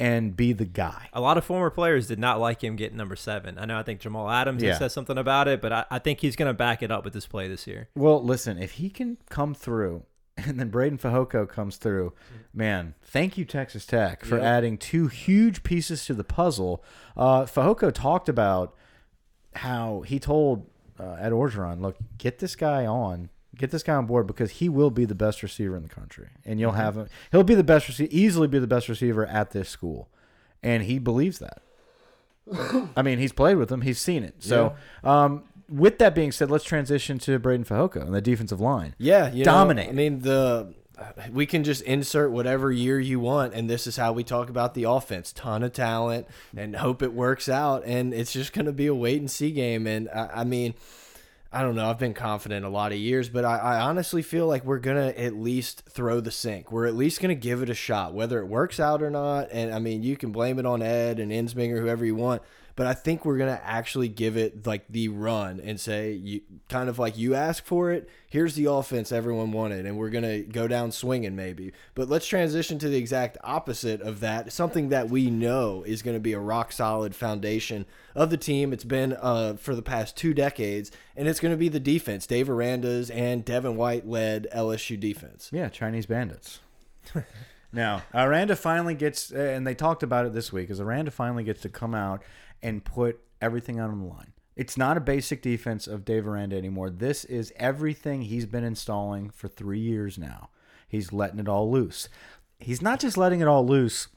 and be the guy. A lot of former players did not like him getting number seven. I know I think Jamal Adams Yeah. has said something about it, but I, I think he's going to back it up with this play this year. Well, listen, if he can come through and then Breiden Fehoko comes through, man, thank you, Texas Tech, for Yep. adding two huge pieces to the puzzle. Uh, Fajoko talked about how he told uh, Ed Orgeron, look, get this guy on. Get this guy on board because he will be the best receiver in the country, and you'll have him. He'll be the best receiver, easily be the best receiver at this school, and he believes that. I mean, he's played with him. He's seen it. So, um, with that being said, let's transition to Breiden Fehoko and the defensive line. Yeah, you know, Dominate. I mean, the we can just insert whatever year you want, and this is how we talk about the offense. Ton of talent, and hope it works out. And it's just going to be a wait and see game. And I, I mean, I don't know. I've been confident a lot of years, but I, I honestly feel like we're gonna at least throw the sink. We're at least gonna give it a shot, whether it works out or not. And I mean, you can blame it on Ed and Ensminger, whoever you want, but I think we're gonna actually give it like the run and say, you kind of like you ask for it. Here's the offense everyone wanted, and we're gonna go down swinging maybe. But let's transition to the exact opposite of that. Something that we know is gonna be a rock solid foundation of the team. It's been uh, for the past two decades, and it's to be the defense. Dave Aranda's and Devin White led LSU defense. Yeah, Chinese bandits. now, Aranda finally gets, and they talked about it this week, is Aranda finally gets to come out and put everything on the line. It's not a basic defense of Dave Aranda anymore. This is everything he's been installing for three years now. He's letting it all loose. He's not just letting it all loose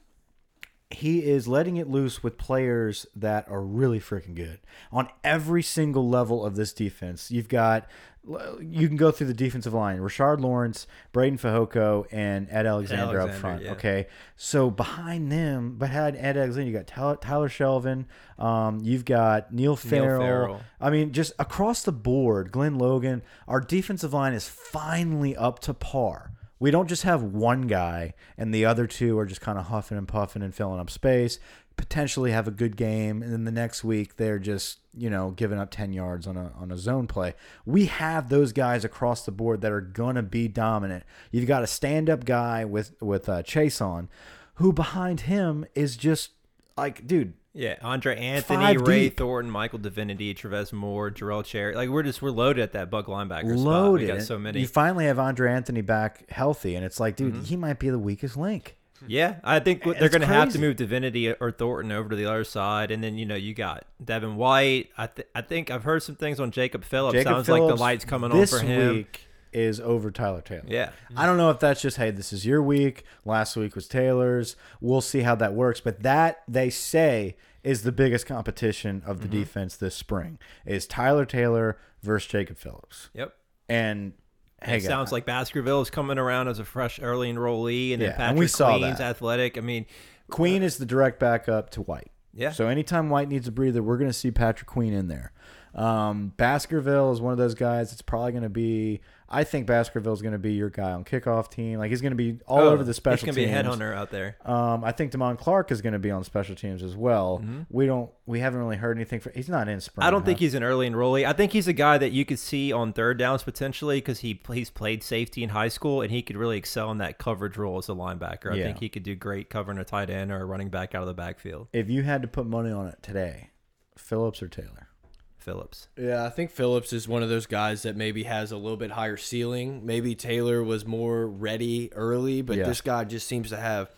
he is letting it loose with players that are really freaking good on every single level of this defense. You've got you can go through the defensive line: Rashard Lawrence, Breiden Fehoko, and Ed Alexander, up front. yeah. Okay, so behind them, behind Ed Alexander, you got Tyler, Tyler Shelvin. Um, you've got Neil Farrell. Farrell. I mean, just across the board, Glenn Logan. Our defensive line is finally up to par. We don't just have one guy and the other two are just kind of huffing and puffing and filling up space. Potentially have a good game, and then the next week they're just you know giving up ten yards on a on a zone play. We have those guys across the board that are gonna be dominant. You've got a stand up guy with with uh, Chaisson, who behind him is just like, dude, Yeah, Andre Anthony, Ray deep. Thornton, Michael Divinity, Travez Moore, Jarrell Cherry. Like we're just we're loaded at that buck linebacker spot. loaded. We got so many. You finally have Andre Anthony back healthy, and it's like, dude, Mm-hmm. he might be the weakest link. Yeah, I think what they're going to have to move Divinity or Thornton over to the other side, and then you know you got Devin White. I th I think I've heard some things on Jacob Phillips. Jacob Sounds like the lights coming this on for him. week is over Tyler Taylor. Yeah, I don't know if that's just hey, this is your week. Last week was Taylor's. We'll see how that works. But that they say is the biggest competition of Mm-hmm. the defense this spring is Tyler Taylor versus Jacob Phillips. yep. And hey, it sounds like Baskerville is coming around as a fresh early enrollee, and then Yeah, Patrick and we saw Queen's that. athletic. I mean, Queen is the direct backup to White. Yeah. So anytime White needs a breather, we're going to see Patrick Queen in there. Um, Baskerville is one of those guys. It's probably going to be. I think Baskerville is going to be your guy on kickoff team. Like he's going to be all oh, over the special He's going to be a headhunter out there. Um, I think Damone Clark is going to be on special teams as well. Mm-hmm. We don't. We haven't really heard anything. For, he's not in spring. I don't think he's an early enrollee. I think he's a guy that you could see on third downs potentially because he he's played safety in high school and he could really excel in that coverage role as a linebacker. I Yeah. think he could do great covering a tight end or a running back out of the backfield. If you had to put money on it today, Phillips or Taylor? Phillips. Yeah, I think Phillips is one of those guys that maybe has a little bit higher ceiling. Maybe Taylor was more ready early, but Yeah. this guy just seems to have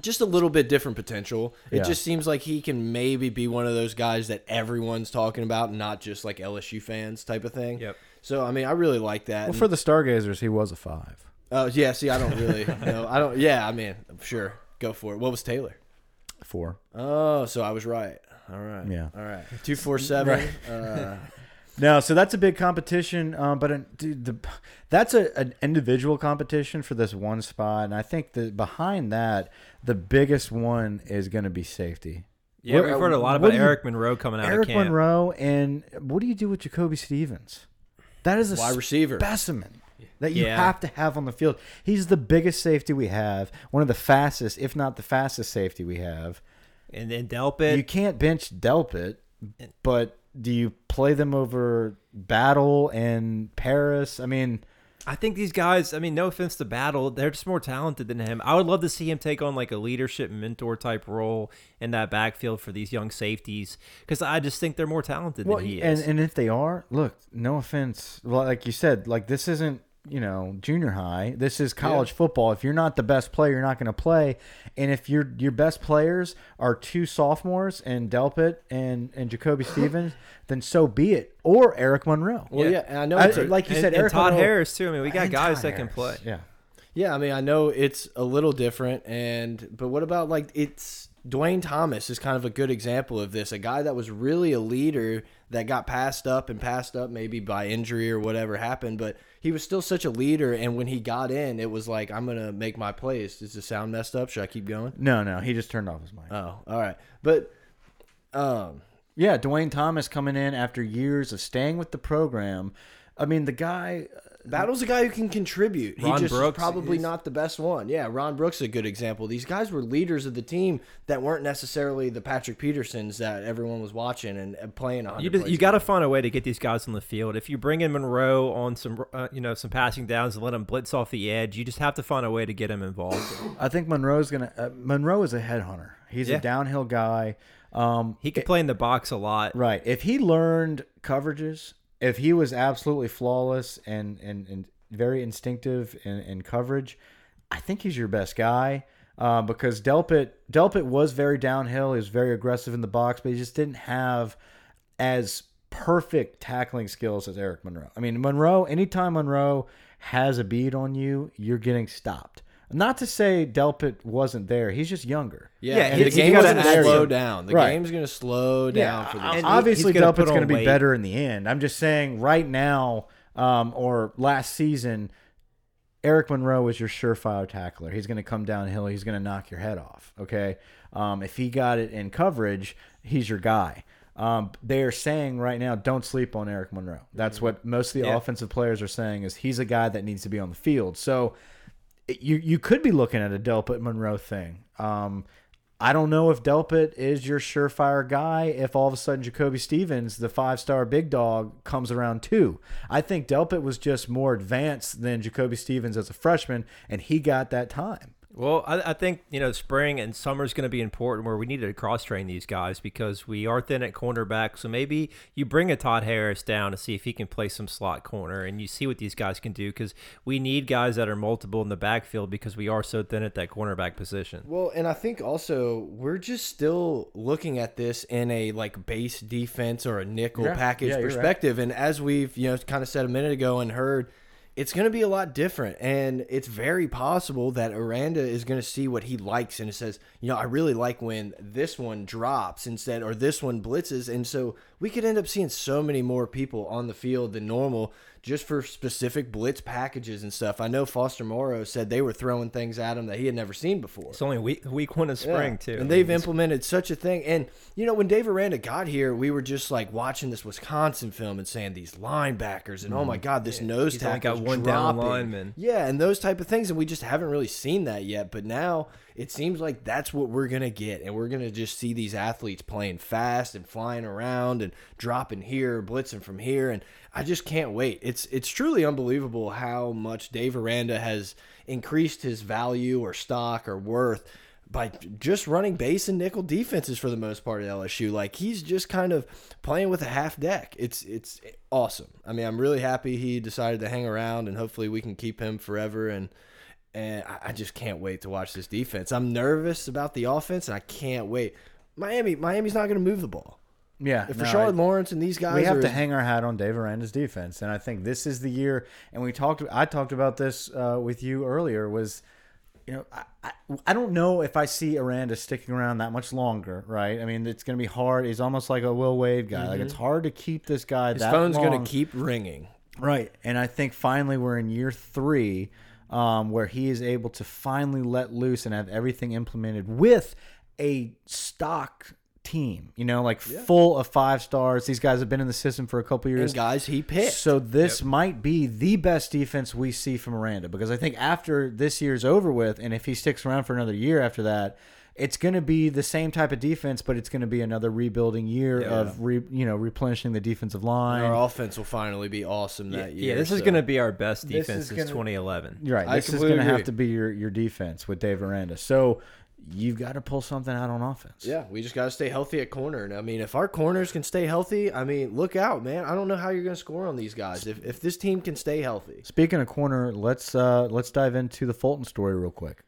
just a little bit different potential. It Yeah. just seems like he can maybe be one of those guys that everyone's talking about, not just like LSU fans type of thing. Yep. So I mean, I really like that. Well, And- for the Stargazers, he was a five. Oh yeah, see, I don't really know. I don't. Yeah, I mean, sure, go for it. What was Taylor? Four. Oh, so I was right. All right. Yeah. All right. Two four seven. Uh, No, so that's a big competition. Um, but uh, dude, the that's a, an individual competition for this one spot, and I think that behind that, the biggest one is going to be safety. Yeah, What- we've heard a lot about do you- Eric Monroe coming out Eric of camp. Monroe, and what do you do with Jacoby Stevens? That is a wide receiver. specimen that you Yeah. have to have on the field. He's the biggest safety we have, one of the fastest, if not the fastest safety we have. And then Delpit. you can't bench Delpit, but do you play them over Battle and Paris? I mean, I think these guys, I mean, no offense to Battle, they're just more talented than him. I would love to see him take on like a leadership mentor type role in that backfield for these young safeties because I just think they're more talented well, than he is. and if they are, look, no offense, well, like you said, like this isn't you know junior high. This is college football. If you're not the best player, you're not going to play. And if your your best players are two sophomores and Delpit and and Jacoby Stevens, then so be it. Or Eric Monroe. well, Yeah. yeah, and I know I- it's a, like you and, said, and Eric Todd Monroe- Harris too. I mean, we got guys Todd that can Harris. play. Yeah. Yeah, I mean, I know it's a little different, and but what about like it's Dwayne Thomas is kind of a good example of this. A guy that was really a leader that got passed up and passed up maybe by injury or whatever happened, but he was still such a leader. And when he got in, it was like I'm gonna make my place. Is the sound messed up? Should I keep going? No, no, he just turned off his mic. Oh, all right, but um, Yeah, Dwayne Thomas coming in after years of staying with the program. I mean, the guy. Battle's a guy who can contribute. He just Brooks probably is- not the best one. Yeah, Ron Brooks is a good example. These guys were leaders of the team that weren't necessarily the Patrick Petersons that everyone was watching and, and playing. on. You you got to find a way to get these guys on the field. If you bring in Monroe on some, uh, you know, some passing downs and let him blitz off the edge, you just have to find a way to get him involved. I think Monroe's gonna. Uh, Monroe is a headhunter. He's Yeah. a downhill guy. Um, He could play in the box a lot. right. If he learned coverages, if he was absolutely flawless and and, and very instinctive in, in coverage, I think he's your best guy. Uh, because Delpit Delpit was very downhill. He was very aggressive in the box, but he just didn't have as perfect tackling skills as Eric Monroe. I mean, Monroe. Anytime Monroe has a bead on you, you're getting stopped. Not to say Delpit wasn't there. He's just younger. Yeah, Yeah, and he- the he game gotta going to slow some- down. The Right. game's going to slow down for uh, these. and obviously he's gonna Delpit's going to be weight. better in the end. I'm just saying right now, um, or last season, Eric Monroe is your surefire tackler. He's going to come downhill. He's going to knock your head off. Okay, um, if he got it in coverage, he's your guy. Um, they are saying right now, don't sleep on Eric Monroe. That's what most of the Yeah. offensive players are saying. Is he's a guy that needs to be on the field. So it- you you could be looking at a Delpit Monroe thing. Um, I don't know if Delpit is your surefire guy. If all of a sudden Jacoby Stevens, the five star big dog, comes around too, I think Delpit was just more advanced than Jacoby Stevens as a freshman, and he got that time. Well, I, I think you know spring and summer is going to be important where we need to cross train these guys because we are thin at cornerback. So maybe you bring a Todd Harris down to see if he can play some slot corner, and you see what these guys can do because we need guys that are multiple in the backfield because we are so thin at that cornerback position. Well, and I think also we're just still looking at this in a like base defense or a nickel Yeah. package Yeah, you're right. perspective, and as we've you know kind of said a minute ago and heard. It's going to be a lot different, and it's very possible that Aranda is going to see what he likes, and it says, you know, I really like when this one drops instead, or this one blitzes, and so we could end up seeing so many more people on the field than normal just for specific blitz packages and stuff. I know Foster Moreau said they were throwing things at him that he had never seen before. It's only week week one of spring Yeah. too, And they've implemented such a thing. And you know, when Dave Aranda got here, we were just like watching this Wisconsin film and saying these linebackers and oh my mm-hmm. god, this nose He's only tackle got one down dropping. lineman. Yeah, and those type of things, and we just haven't really seen that yet. But now it seems like that's what we're gonna get, and we're gonna just see these athletes playing fast and flying around and dropping here, blitzing from here, and I just can't wait. It's it's truly unbelievable how much Dave Aranda has increased his value or stock or worth by just running base and nickel defenses for the most part at LSU. Like he's just kind of playing with a half deck. It's it's awesome. I mean, I'm really happy he decided to hang around, and hopefully we can keep him forever. And and I, I just can't wait to watch this defense. I'm nervous about the offense, and I can't wait. Miami, Miami's not going to move the ball. Yeah, If no, Rashard Lawrence and these guys, we have are, to hang our hat on Dave Aranda's defense, and I think this is the year. And we talked. I talked about this uh, with you earlier. Was you know I, I I don't know if I see Aranda sticking around that much longer. Right? I mean, it's going to be hard. He's almost like a Will Wade guy. Like it's hard to keep this guy. Mm-hmm. His phone's going to keep ringing. Right. And I think finally we're in year three um, where he is able to finally let loose and have everything implemented with a stock team, you know, like full of five stars. These guys have been in the system for a couple years. And guys, he picked. So this might be the best defense we see from Aranda because I think after this year's over with, and if he sticks around for another year after that, it's going to be the same type of defense, but it's going to be another rebuilding year of re, you know replenishing the defensive line. Our offense will finally be awesome that year. yeah, this is going to be our best defense since gonna- 2011. You're right. I This is going to have to be your your defense with Dave Aranda. So you've got to pull something out on offense. Yeah, we just got to stay healthy at corner. And I mean, if our corners can stay healthy, I mean, look out, man. I don't know how you're going to score on these guys. If, if this team can stay healthy. Speaking of corner, let's uh let's dive into the Fulton story real quick.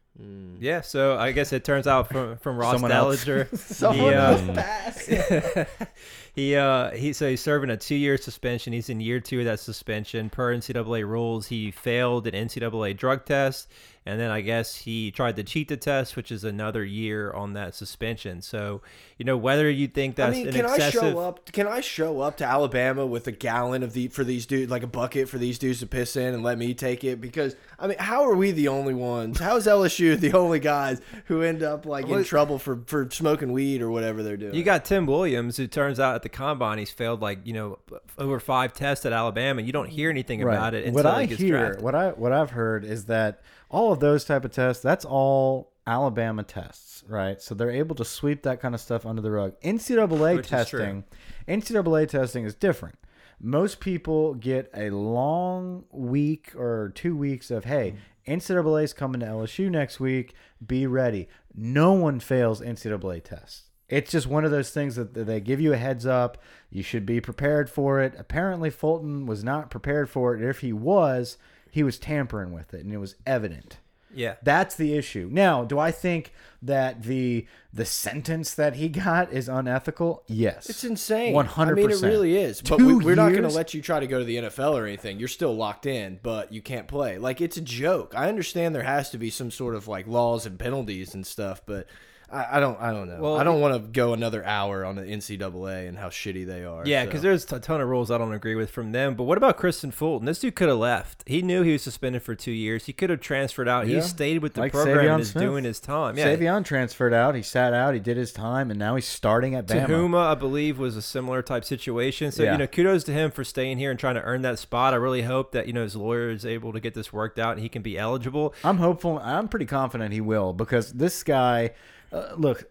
Yeah, so I guess it turns out from from Ross Someone else. Dellenger, Someone he, uh, else pass. he uh he so he's serving a two year suspension. He's in year two of that suspension per NCAA rules. He failed an NCAA drug test, and then I guess he tried to cheat the test, which is another year on that suspension. So you know whether you think I that's mean, an can excessive. I show up? Can I show up to Alabama with a gallon of the for these dudes, like a bucket for these dudes to piss in, and let me take it? Because I mean, how are we the only ones? How is LSU the only guys who end up like in trouble for for smoking weed or whatever they're doing? You got Tim Williams, who turns out at the combine he's failed like you know over five tests at Alabama. You don't hear anything about it until what I he gets hear, drafted. what I what I've heard is that all of those type of tests, that's all Alabama tests, right? So they're able to sweep that kind of stuff under the rug. NCAA Which testing, NCAA testing is different. Most people get a long week or two weeks of hey. NCAA is coming to LSU next week. Be ready. No one fails NCAA tests. It's just one of those things that that they give you a heads up. You should be prepared for it. Apparently, Fulton was not prepared for it. If he was, he was tampering with it, and it was evident. yeah, That's the issue. Now, do I think that the the sentence that he got is unethical? Yes, It's insane. One hundred I mean, it really is. But Two we, we're not going to let you try to go to the NFL or anything. You're still locked in, but you can't play. Like it's a joke. I understand there has to be some sort of like laws and penalties and stuff, but I, I don't. I don't know. Well, I don't want to go another hour on the NCAA and how shitty they are. Yeah, so. because there's a ton of rules I don't agree with from them. But what about Kristian Fulton? This dude could have left. He knew he was suspended for two years. He could have transferred out. Yeah. He stayed with the Like program Savion and is Smith. doing his time. Yeah. Savion transferred out. He sat out. He did his time, and now he's starting at Bama. Tahuma, I believe, was a similar type situation. So Yeah. you know, kudos to him for staying here and trying to earn that spot. I really hope that you know his lawyer is able to get this worked out and he can be eligible. I'm hopeful. I'm pretty confident he will because this guy, uh, look,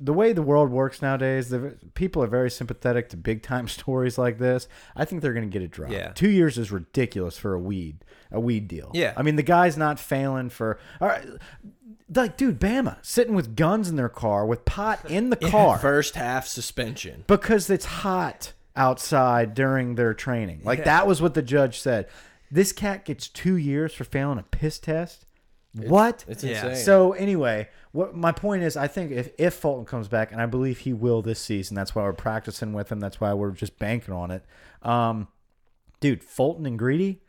the way the world works nowadays, the people are very sympathetic to big time stories like this. I think they're going to get it dropped. Yeah. two years is ridiculous for a weed a weed deal. Yeah. I mean the guy's not failing for. All right, like, dude, Bama sitting with guns in their car with pot in the car First half suspension. because it's hot outside during their training. Like Yeah. that was what the judge said. This cat gets two years for failing a piss test. What? It's Yeah. insane. So anyway, what my point is, I think if if Fulton comes back, and I believe he will this season, that's why we're practicing with him. That's why we're just banking on it. Um, dude, Fulton and Greedy,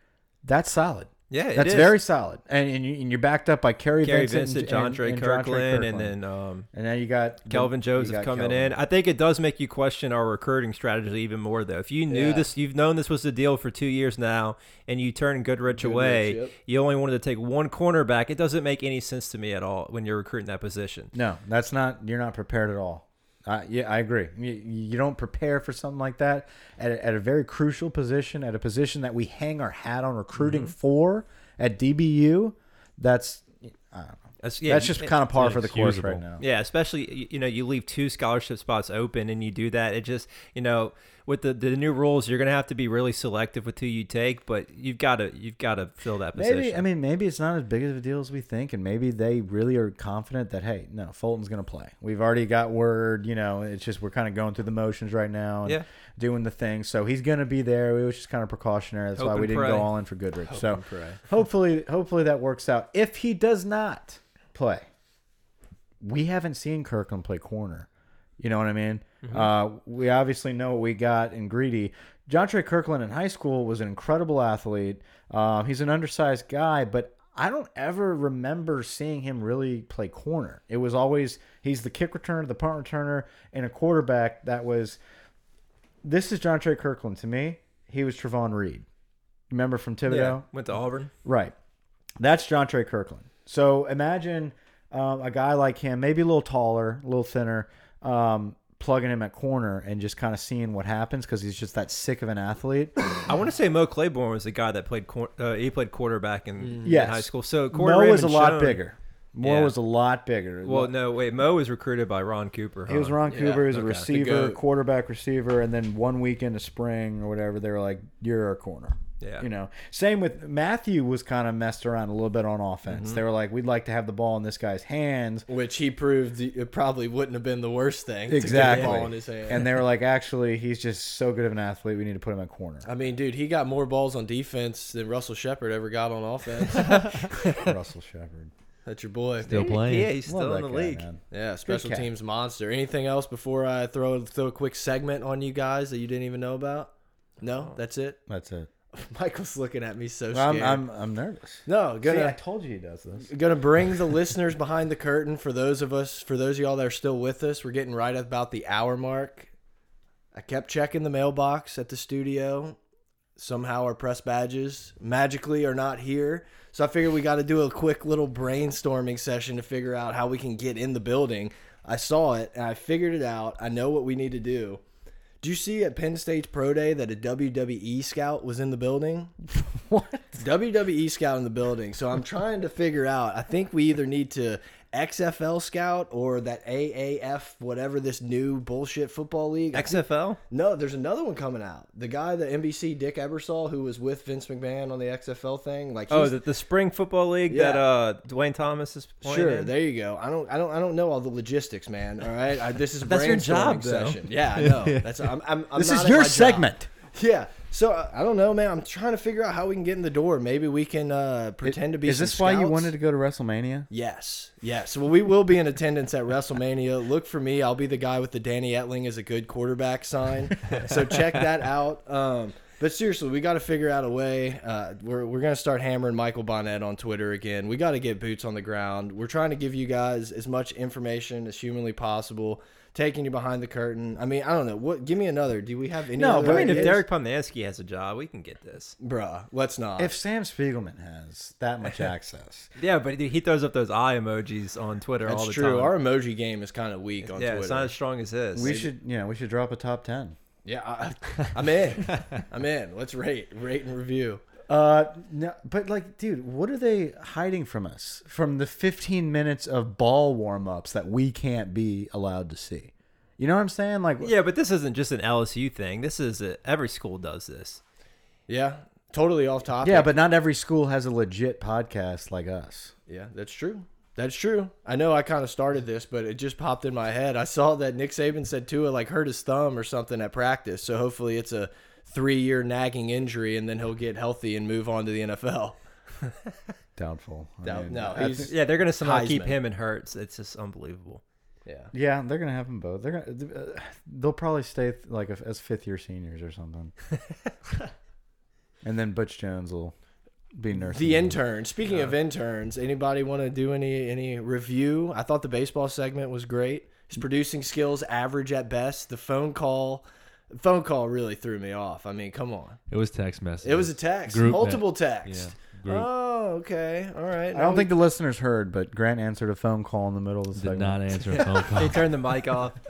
that's solid. Yeah, it that's is. very solid. And and, you, and you're backed up by Kary, Kary Vincent, Vincent, and, John and- Trey and Jontre Kirkland, and then um, and then you got Kelvin Joseph got coming Kelvin. in. I think it does make you question our recruiting strategy even more, though. If you knew Yeah. this, you've known this was the deal for two years now, and you turn Goodrich, Goodrich, away, yep. you only wanted to take one cornerback. It doesn't make any sense to me at all when you're recruiting that position. No, that's not. You're not prepared at all. Uh, yeah, I agree. You, you don't prepare for something like that at a, at a very crucial position, at a position that we hang our hat on recruiting Mm-hmm. for at DBU. That's I don't know. That's, yeah, that's just it- kind of par for the course right now. Yeah, especially you know you leave two scholarship spots open and you do that. It just you know with the, the new rules you're gonna have to be really selective with who you take, but you've got to you've got to fill that position. Maybe I mean maybe it's not as big of a deal as we think, and maybe they really are confident that hey, no, Fulton's going to play. We've already got word. You know, it's just we're kind of going through the motions right now and Yeah. doing the thing. So he's going to be there. It was just kind of precautionary. That's Hope why we didn't pray. go all in for Goodrich. so hopefully, hopefully that works out. If he does not play, we haven't seen Kirkland play corner. You know what I mean? Uh, we obviously know what we got in Greedy. Jontre Kirkland in high school was an incredible athlete. Uh, he's an undersized guy, but I don't ever remember seeing him really play corner. It was always he's the kick returner, the punt returner, and a quarterback that was. This is Jontre Kirkland to me. He was Trevon Reed. Remember from Thibodaux? yeah, went to Auburn. Right. That's Jontre Kirkland. So imagine um, a guy like him, maybe a little taller, a little thinner, um, plugging him at corner and just kind of seeing what happens because he's just that sick of an athlete. I want to say Mo Claiborne was the guy that played quar- uh, he played quarterback in, in high school. So Corey Mo was a Raymond lot Schoen- bigger. Mo Yeah. was a lot bigger. Well, no, wait. Mo was recruited by Ron Cooper. He was? Ron Yeah, Cooper. He was a okay. The receiver, quarterback receiver, and then one week into spring or whatever, they were like, "You're a corner." Yeah. You know, same with Matthew was kind of messed around a little bit on offense. Mm-hmm. They were like, "We'd like to have the ball in this guy's hands," Which he proved it probably wouldn't have been the worst thing. to get the Exactly. ball in his hand. and they were like, "Actually, he's just so good of an athlete. We need to put him at corner." I mean, dude, he got more balls on defense than Russell Shepard ever got on offense. Russell Shepard. That's your boy. Still playing. Yeah, he's still in the guy, league. man. Yeah, special teams monster. Anything else before I throw throw a quick segment on you guys that you didn't even know about? No, that's it. That's it. Michael's looking at me so scared. I'm, I'm I'm nervous. no, See, I told you he does this. gonna bring the listeners behind the curtain for those of us for those of y'all that are still with us. We're getting right at about the hour mark. I kept checking the mailbox at the studio. Somehow our press badges magically are not here. So I figured we got to do a quick little brainstorming session to figure out how we can get in the building. I saw it and I figured it out. I know what we need to do. Do you see at Penn State's Pro Day that a WWE scout was in the building? What? WWE scout in the building. So I'm trying to figure out. I think we either need to XFL scout or that AAF, whatever this new bullshit football league. XFL. no, there's another one coming out. The guy, the NBC Dick Ebersol, who was with Vince McMahon on the XFL thing. Like, Oh, the, the spring football league that Yeah. uh Dwayne Thomas is playing Sure, in? there you go. I don't, I don't, I don't know all the logistics, man. All right, I, this is That's your job, though. session. Yeah, I know. That's I'm, I'm, I'm This is your my job. segment. Yeah. So uh, I don't know, man. I'm trying to figure out how we can get in the door. Maybe we can uh, pretend to be. Is this why you wanted to go to WrestleMania? Yes, yes. Well, we will be in attendance at WrestleMania. Look for me. I'll be the guy with the Danny Etling is a good quarterback sign. so check that out. Um, but seriously, we got to figure out a way. Uh, we're we're gonna start hammering Michael Bonnette on Twitter again. We got to get boots on the ground. We're trying to give you guys as much information as humanly possible. Taking you behind the curtain. I mean, I don't know. What? Give me another. Do we have any? No, other but I mean, if? Derek Pomansky has a job, we can get this. bruh, let's not. If Sam Spiegelman has that much access, Yeah, but he throws up those eye emojis on Twitter all That's the true. time. Our emoji game is kind of weak on yeah, Twitter. it's not as strong as his. we should, you know, we should drop a top ten. Yeah, I, I'm in. I'm in. Let's rate, rate and review. Uh, no, but like, dude, what are they hiding from us? From the 15 minutes of ball warm ups that we can't be allowed to see. You know what I'm saying? Like, Yeah, but this isn't just an LSU thing. This is a, every school does this. Yeah, totally off topic. yeah, but not every school has a legit podcast like us. yeah, that's true. That's true. I know I kind of started this, but it just popped in my head. I saw that Nick Saban said Tua like hurt his thumb or something at practice. So hopefully it's a three year nagging injury and then he'll get healthy and move on to the NFL. Doubtful. I Doubt- mean, no, he's- Yeah, they're gonna somehow keep him and Hurts. It's just unbelievable. Yeah. yeah, they're gonna have them both. They're gonna. Uh, they'll probably stay th- like as fifth year seniors or something. and then Butch Jones will be nursing. The them. intern. Speaking of interns, anybody want to do any any review? I thought the baseball segment was great. His producing skills average at best. The phone call, the phone call really threw me off. I mean, come on. It was text message. It was a text, Group multiple Yeah. text. Group. Oh, okay, all right. I don't think the listeners heard, but Grant answered a phone call in the middle of the Did segment. not answer a phone call. They turned the mic off.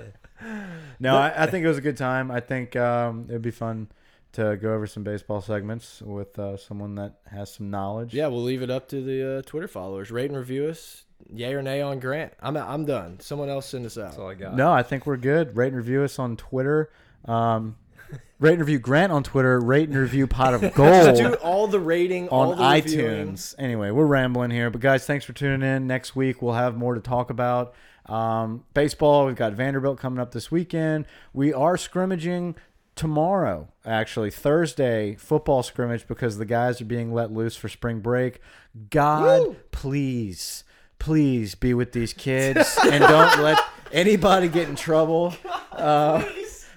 No, I, I think it was a good time. I think um, it'd be fun to go over some baseball segments with uh, someone that has some knowledge. Yeah, we'll leave it up to the uh, Twitter followers. Rate and review us. Yay or nay on Grant. I'm I'm done. Someone else send us out. That's all. I got. No, I think we're good. Rate and review us on Twitter. Um, rate and review Grant on Twitter. Rate and review Pot of Gold do all the rating all on the reviewing. iTunes. Anyway, we're rambling here, but guys, thanks for tuning in. Next week we'll have more to talk about. Um, baseball. We've got Vanderbilt coming up this weekend. We are scrimmaging tomorrow, actually Thursday football scrimmage because the guys are being let loose for spring break. God, please, please be with these kids and don't let anybody get in trouble. Uh,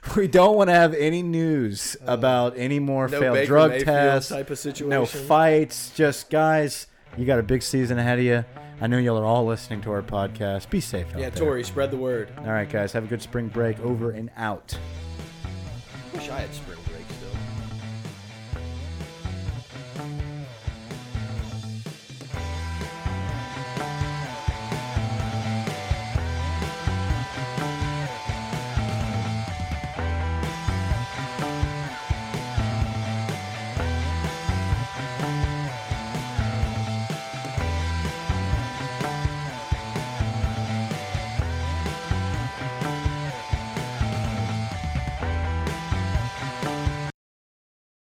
we don't want to have any news about any more Uh, No failed Baker drug Mayfield tests, type of situation. no fights. Just guys, you got a big season ahead of you. I know y'all are all listening to our podcast. Be safe out Yeah. Tory, spread the word. All right, guys, have a good spring break. Over and out. Wish I had spring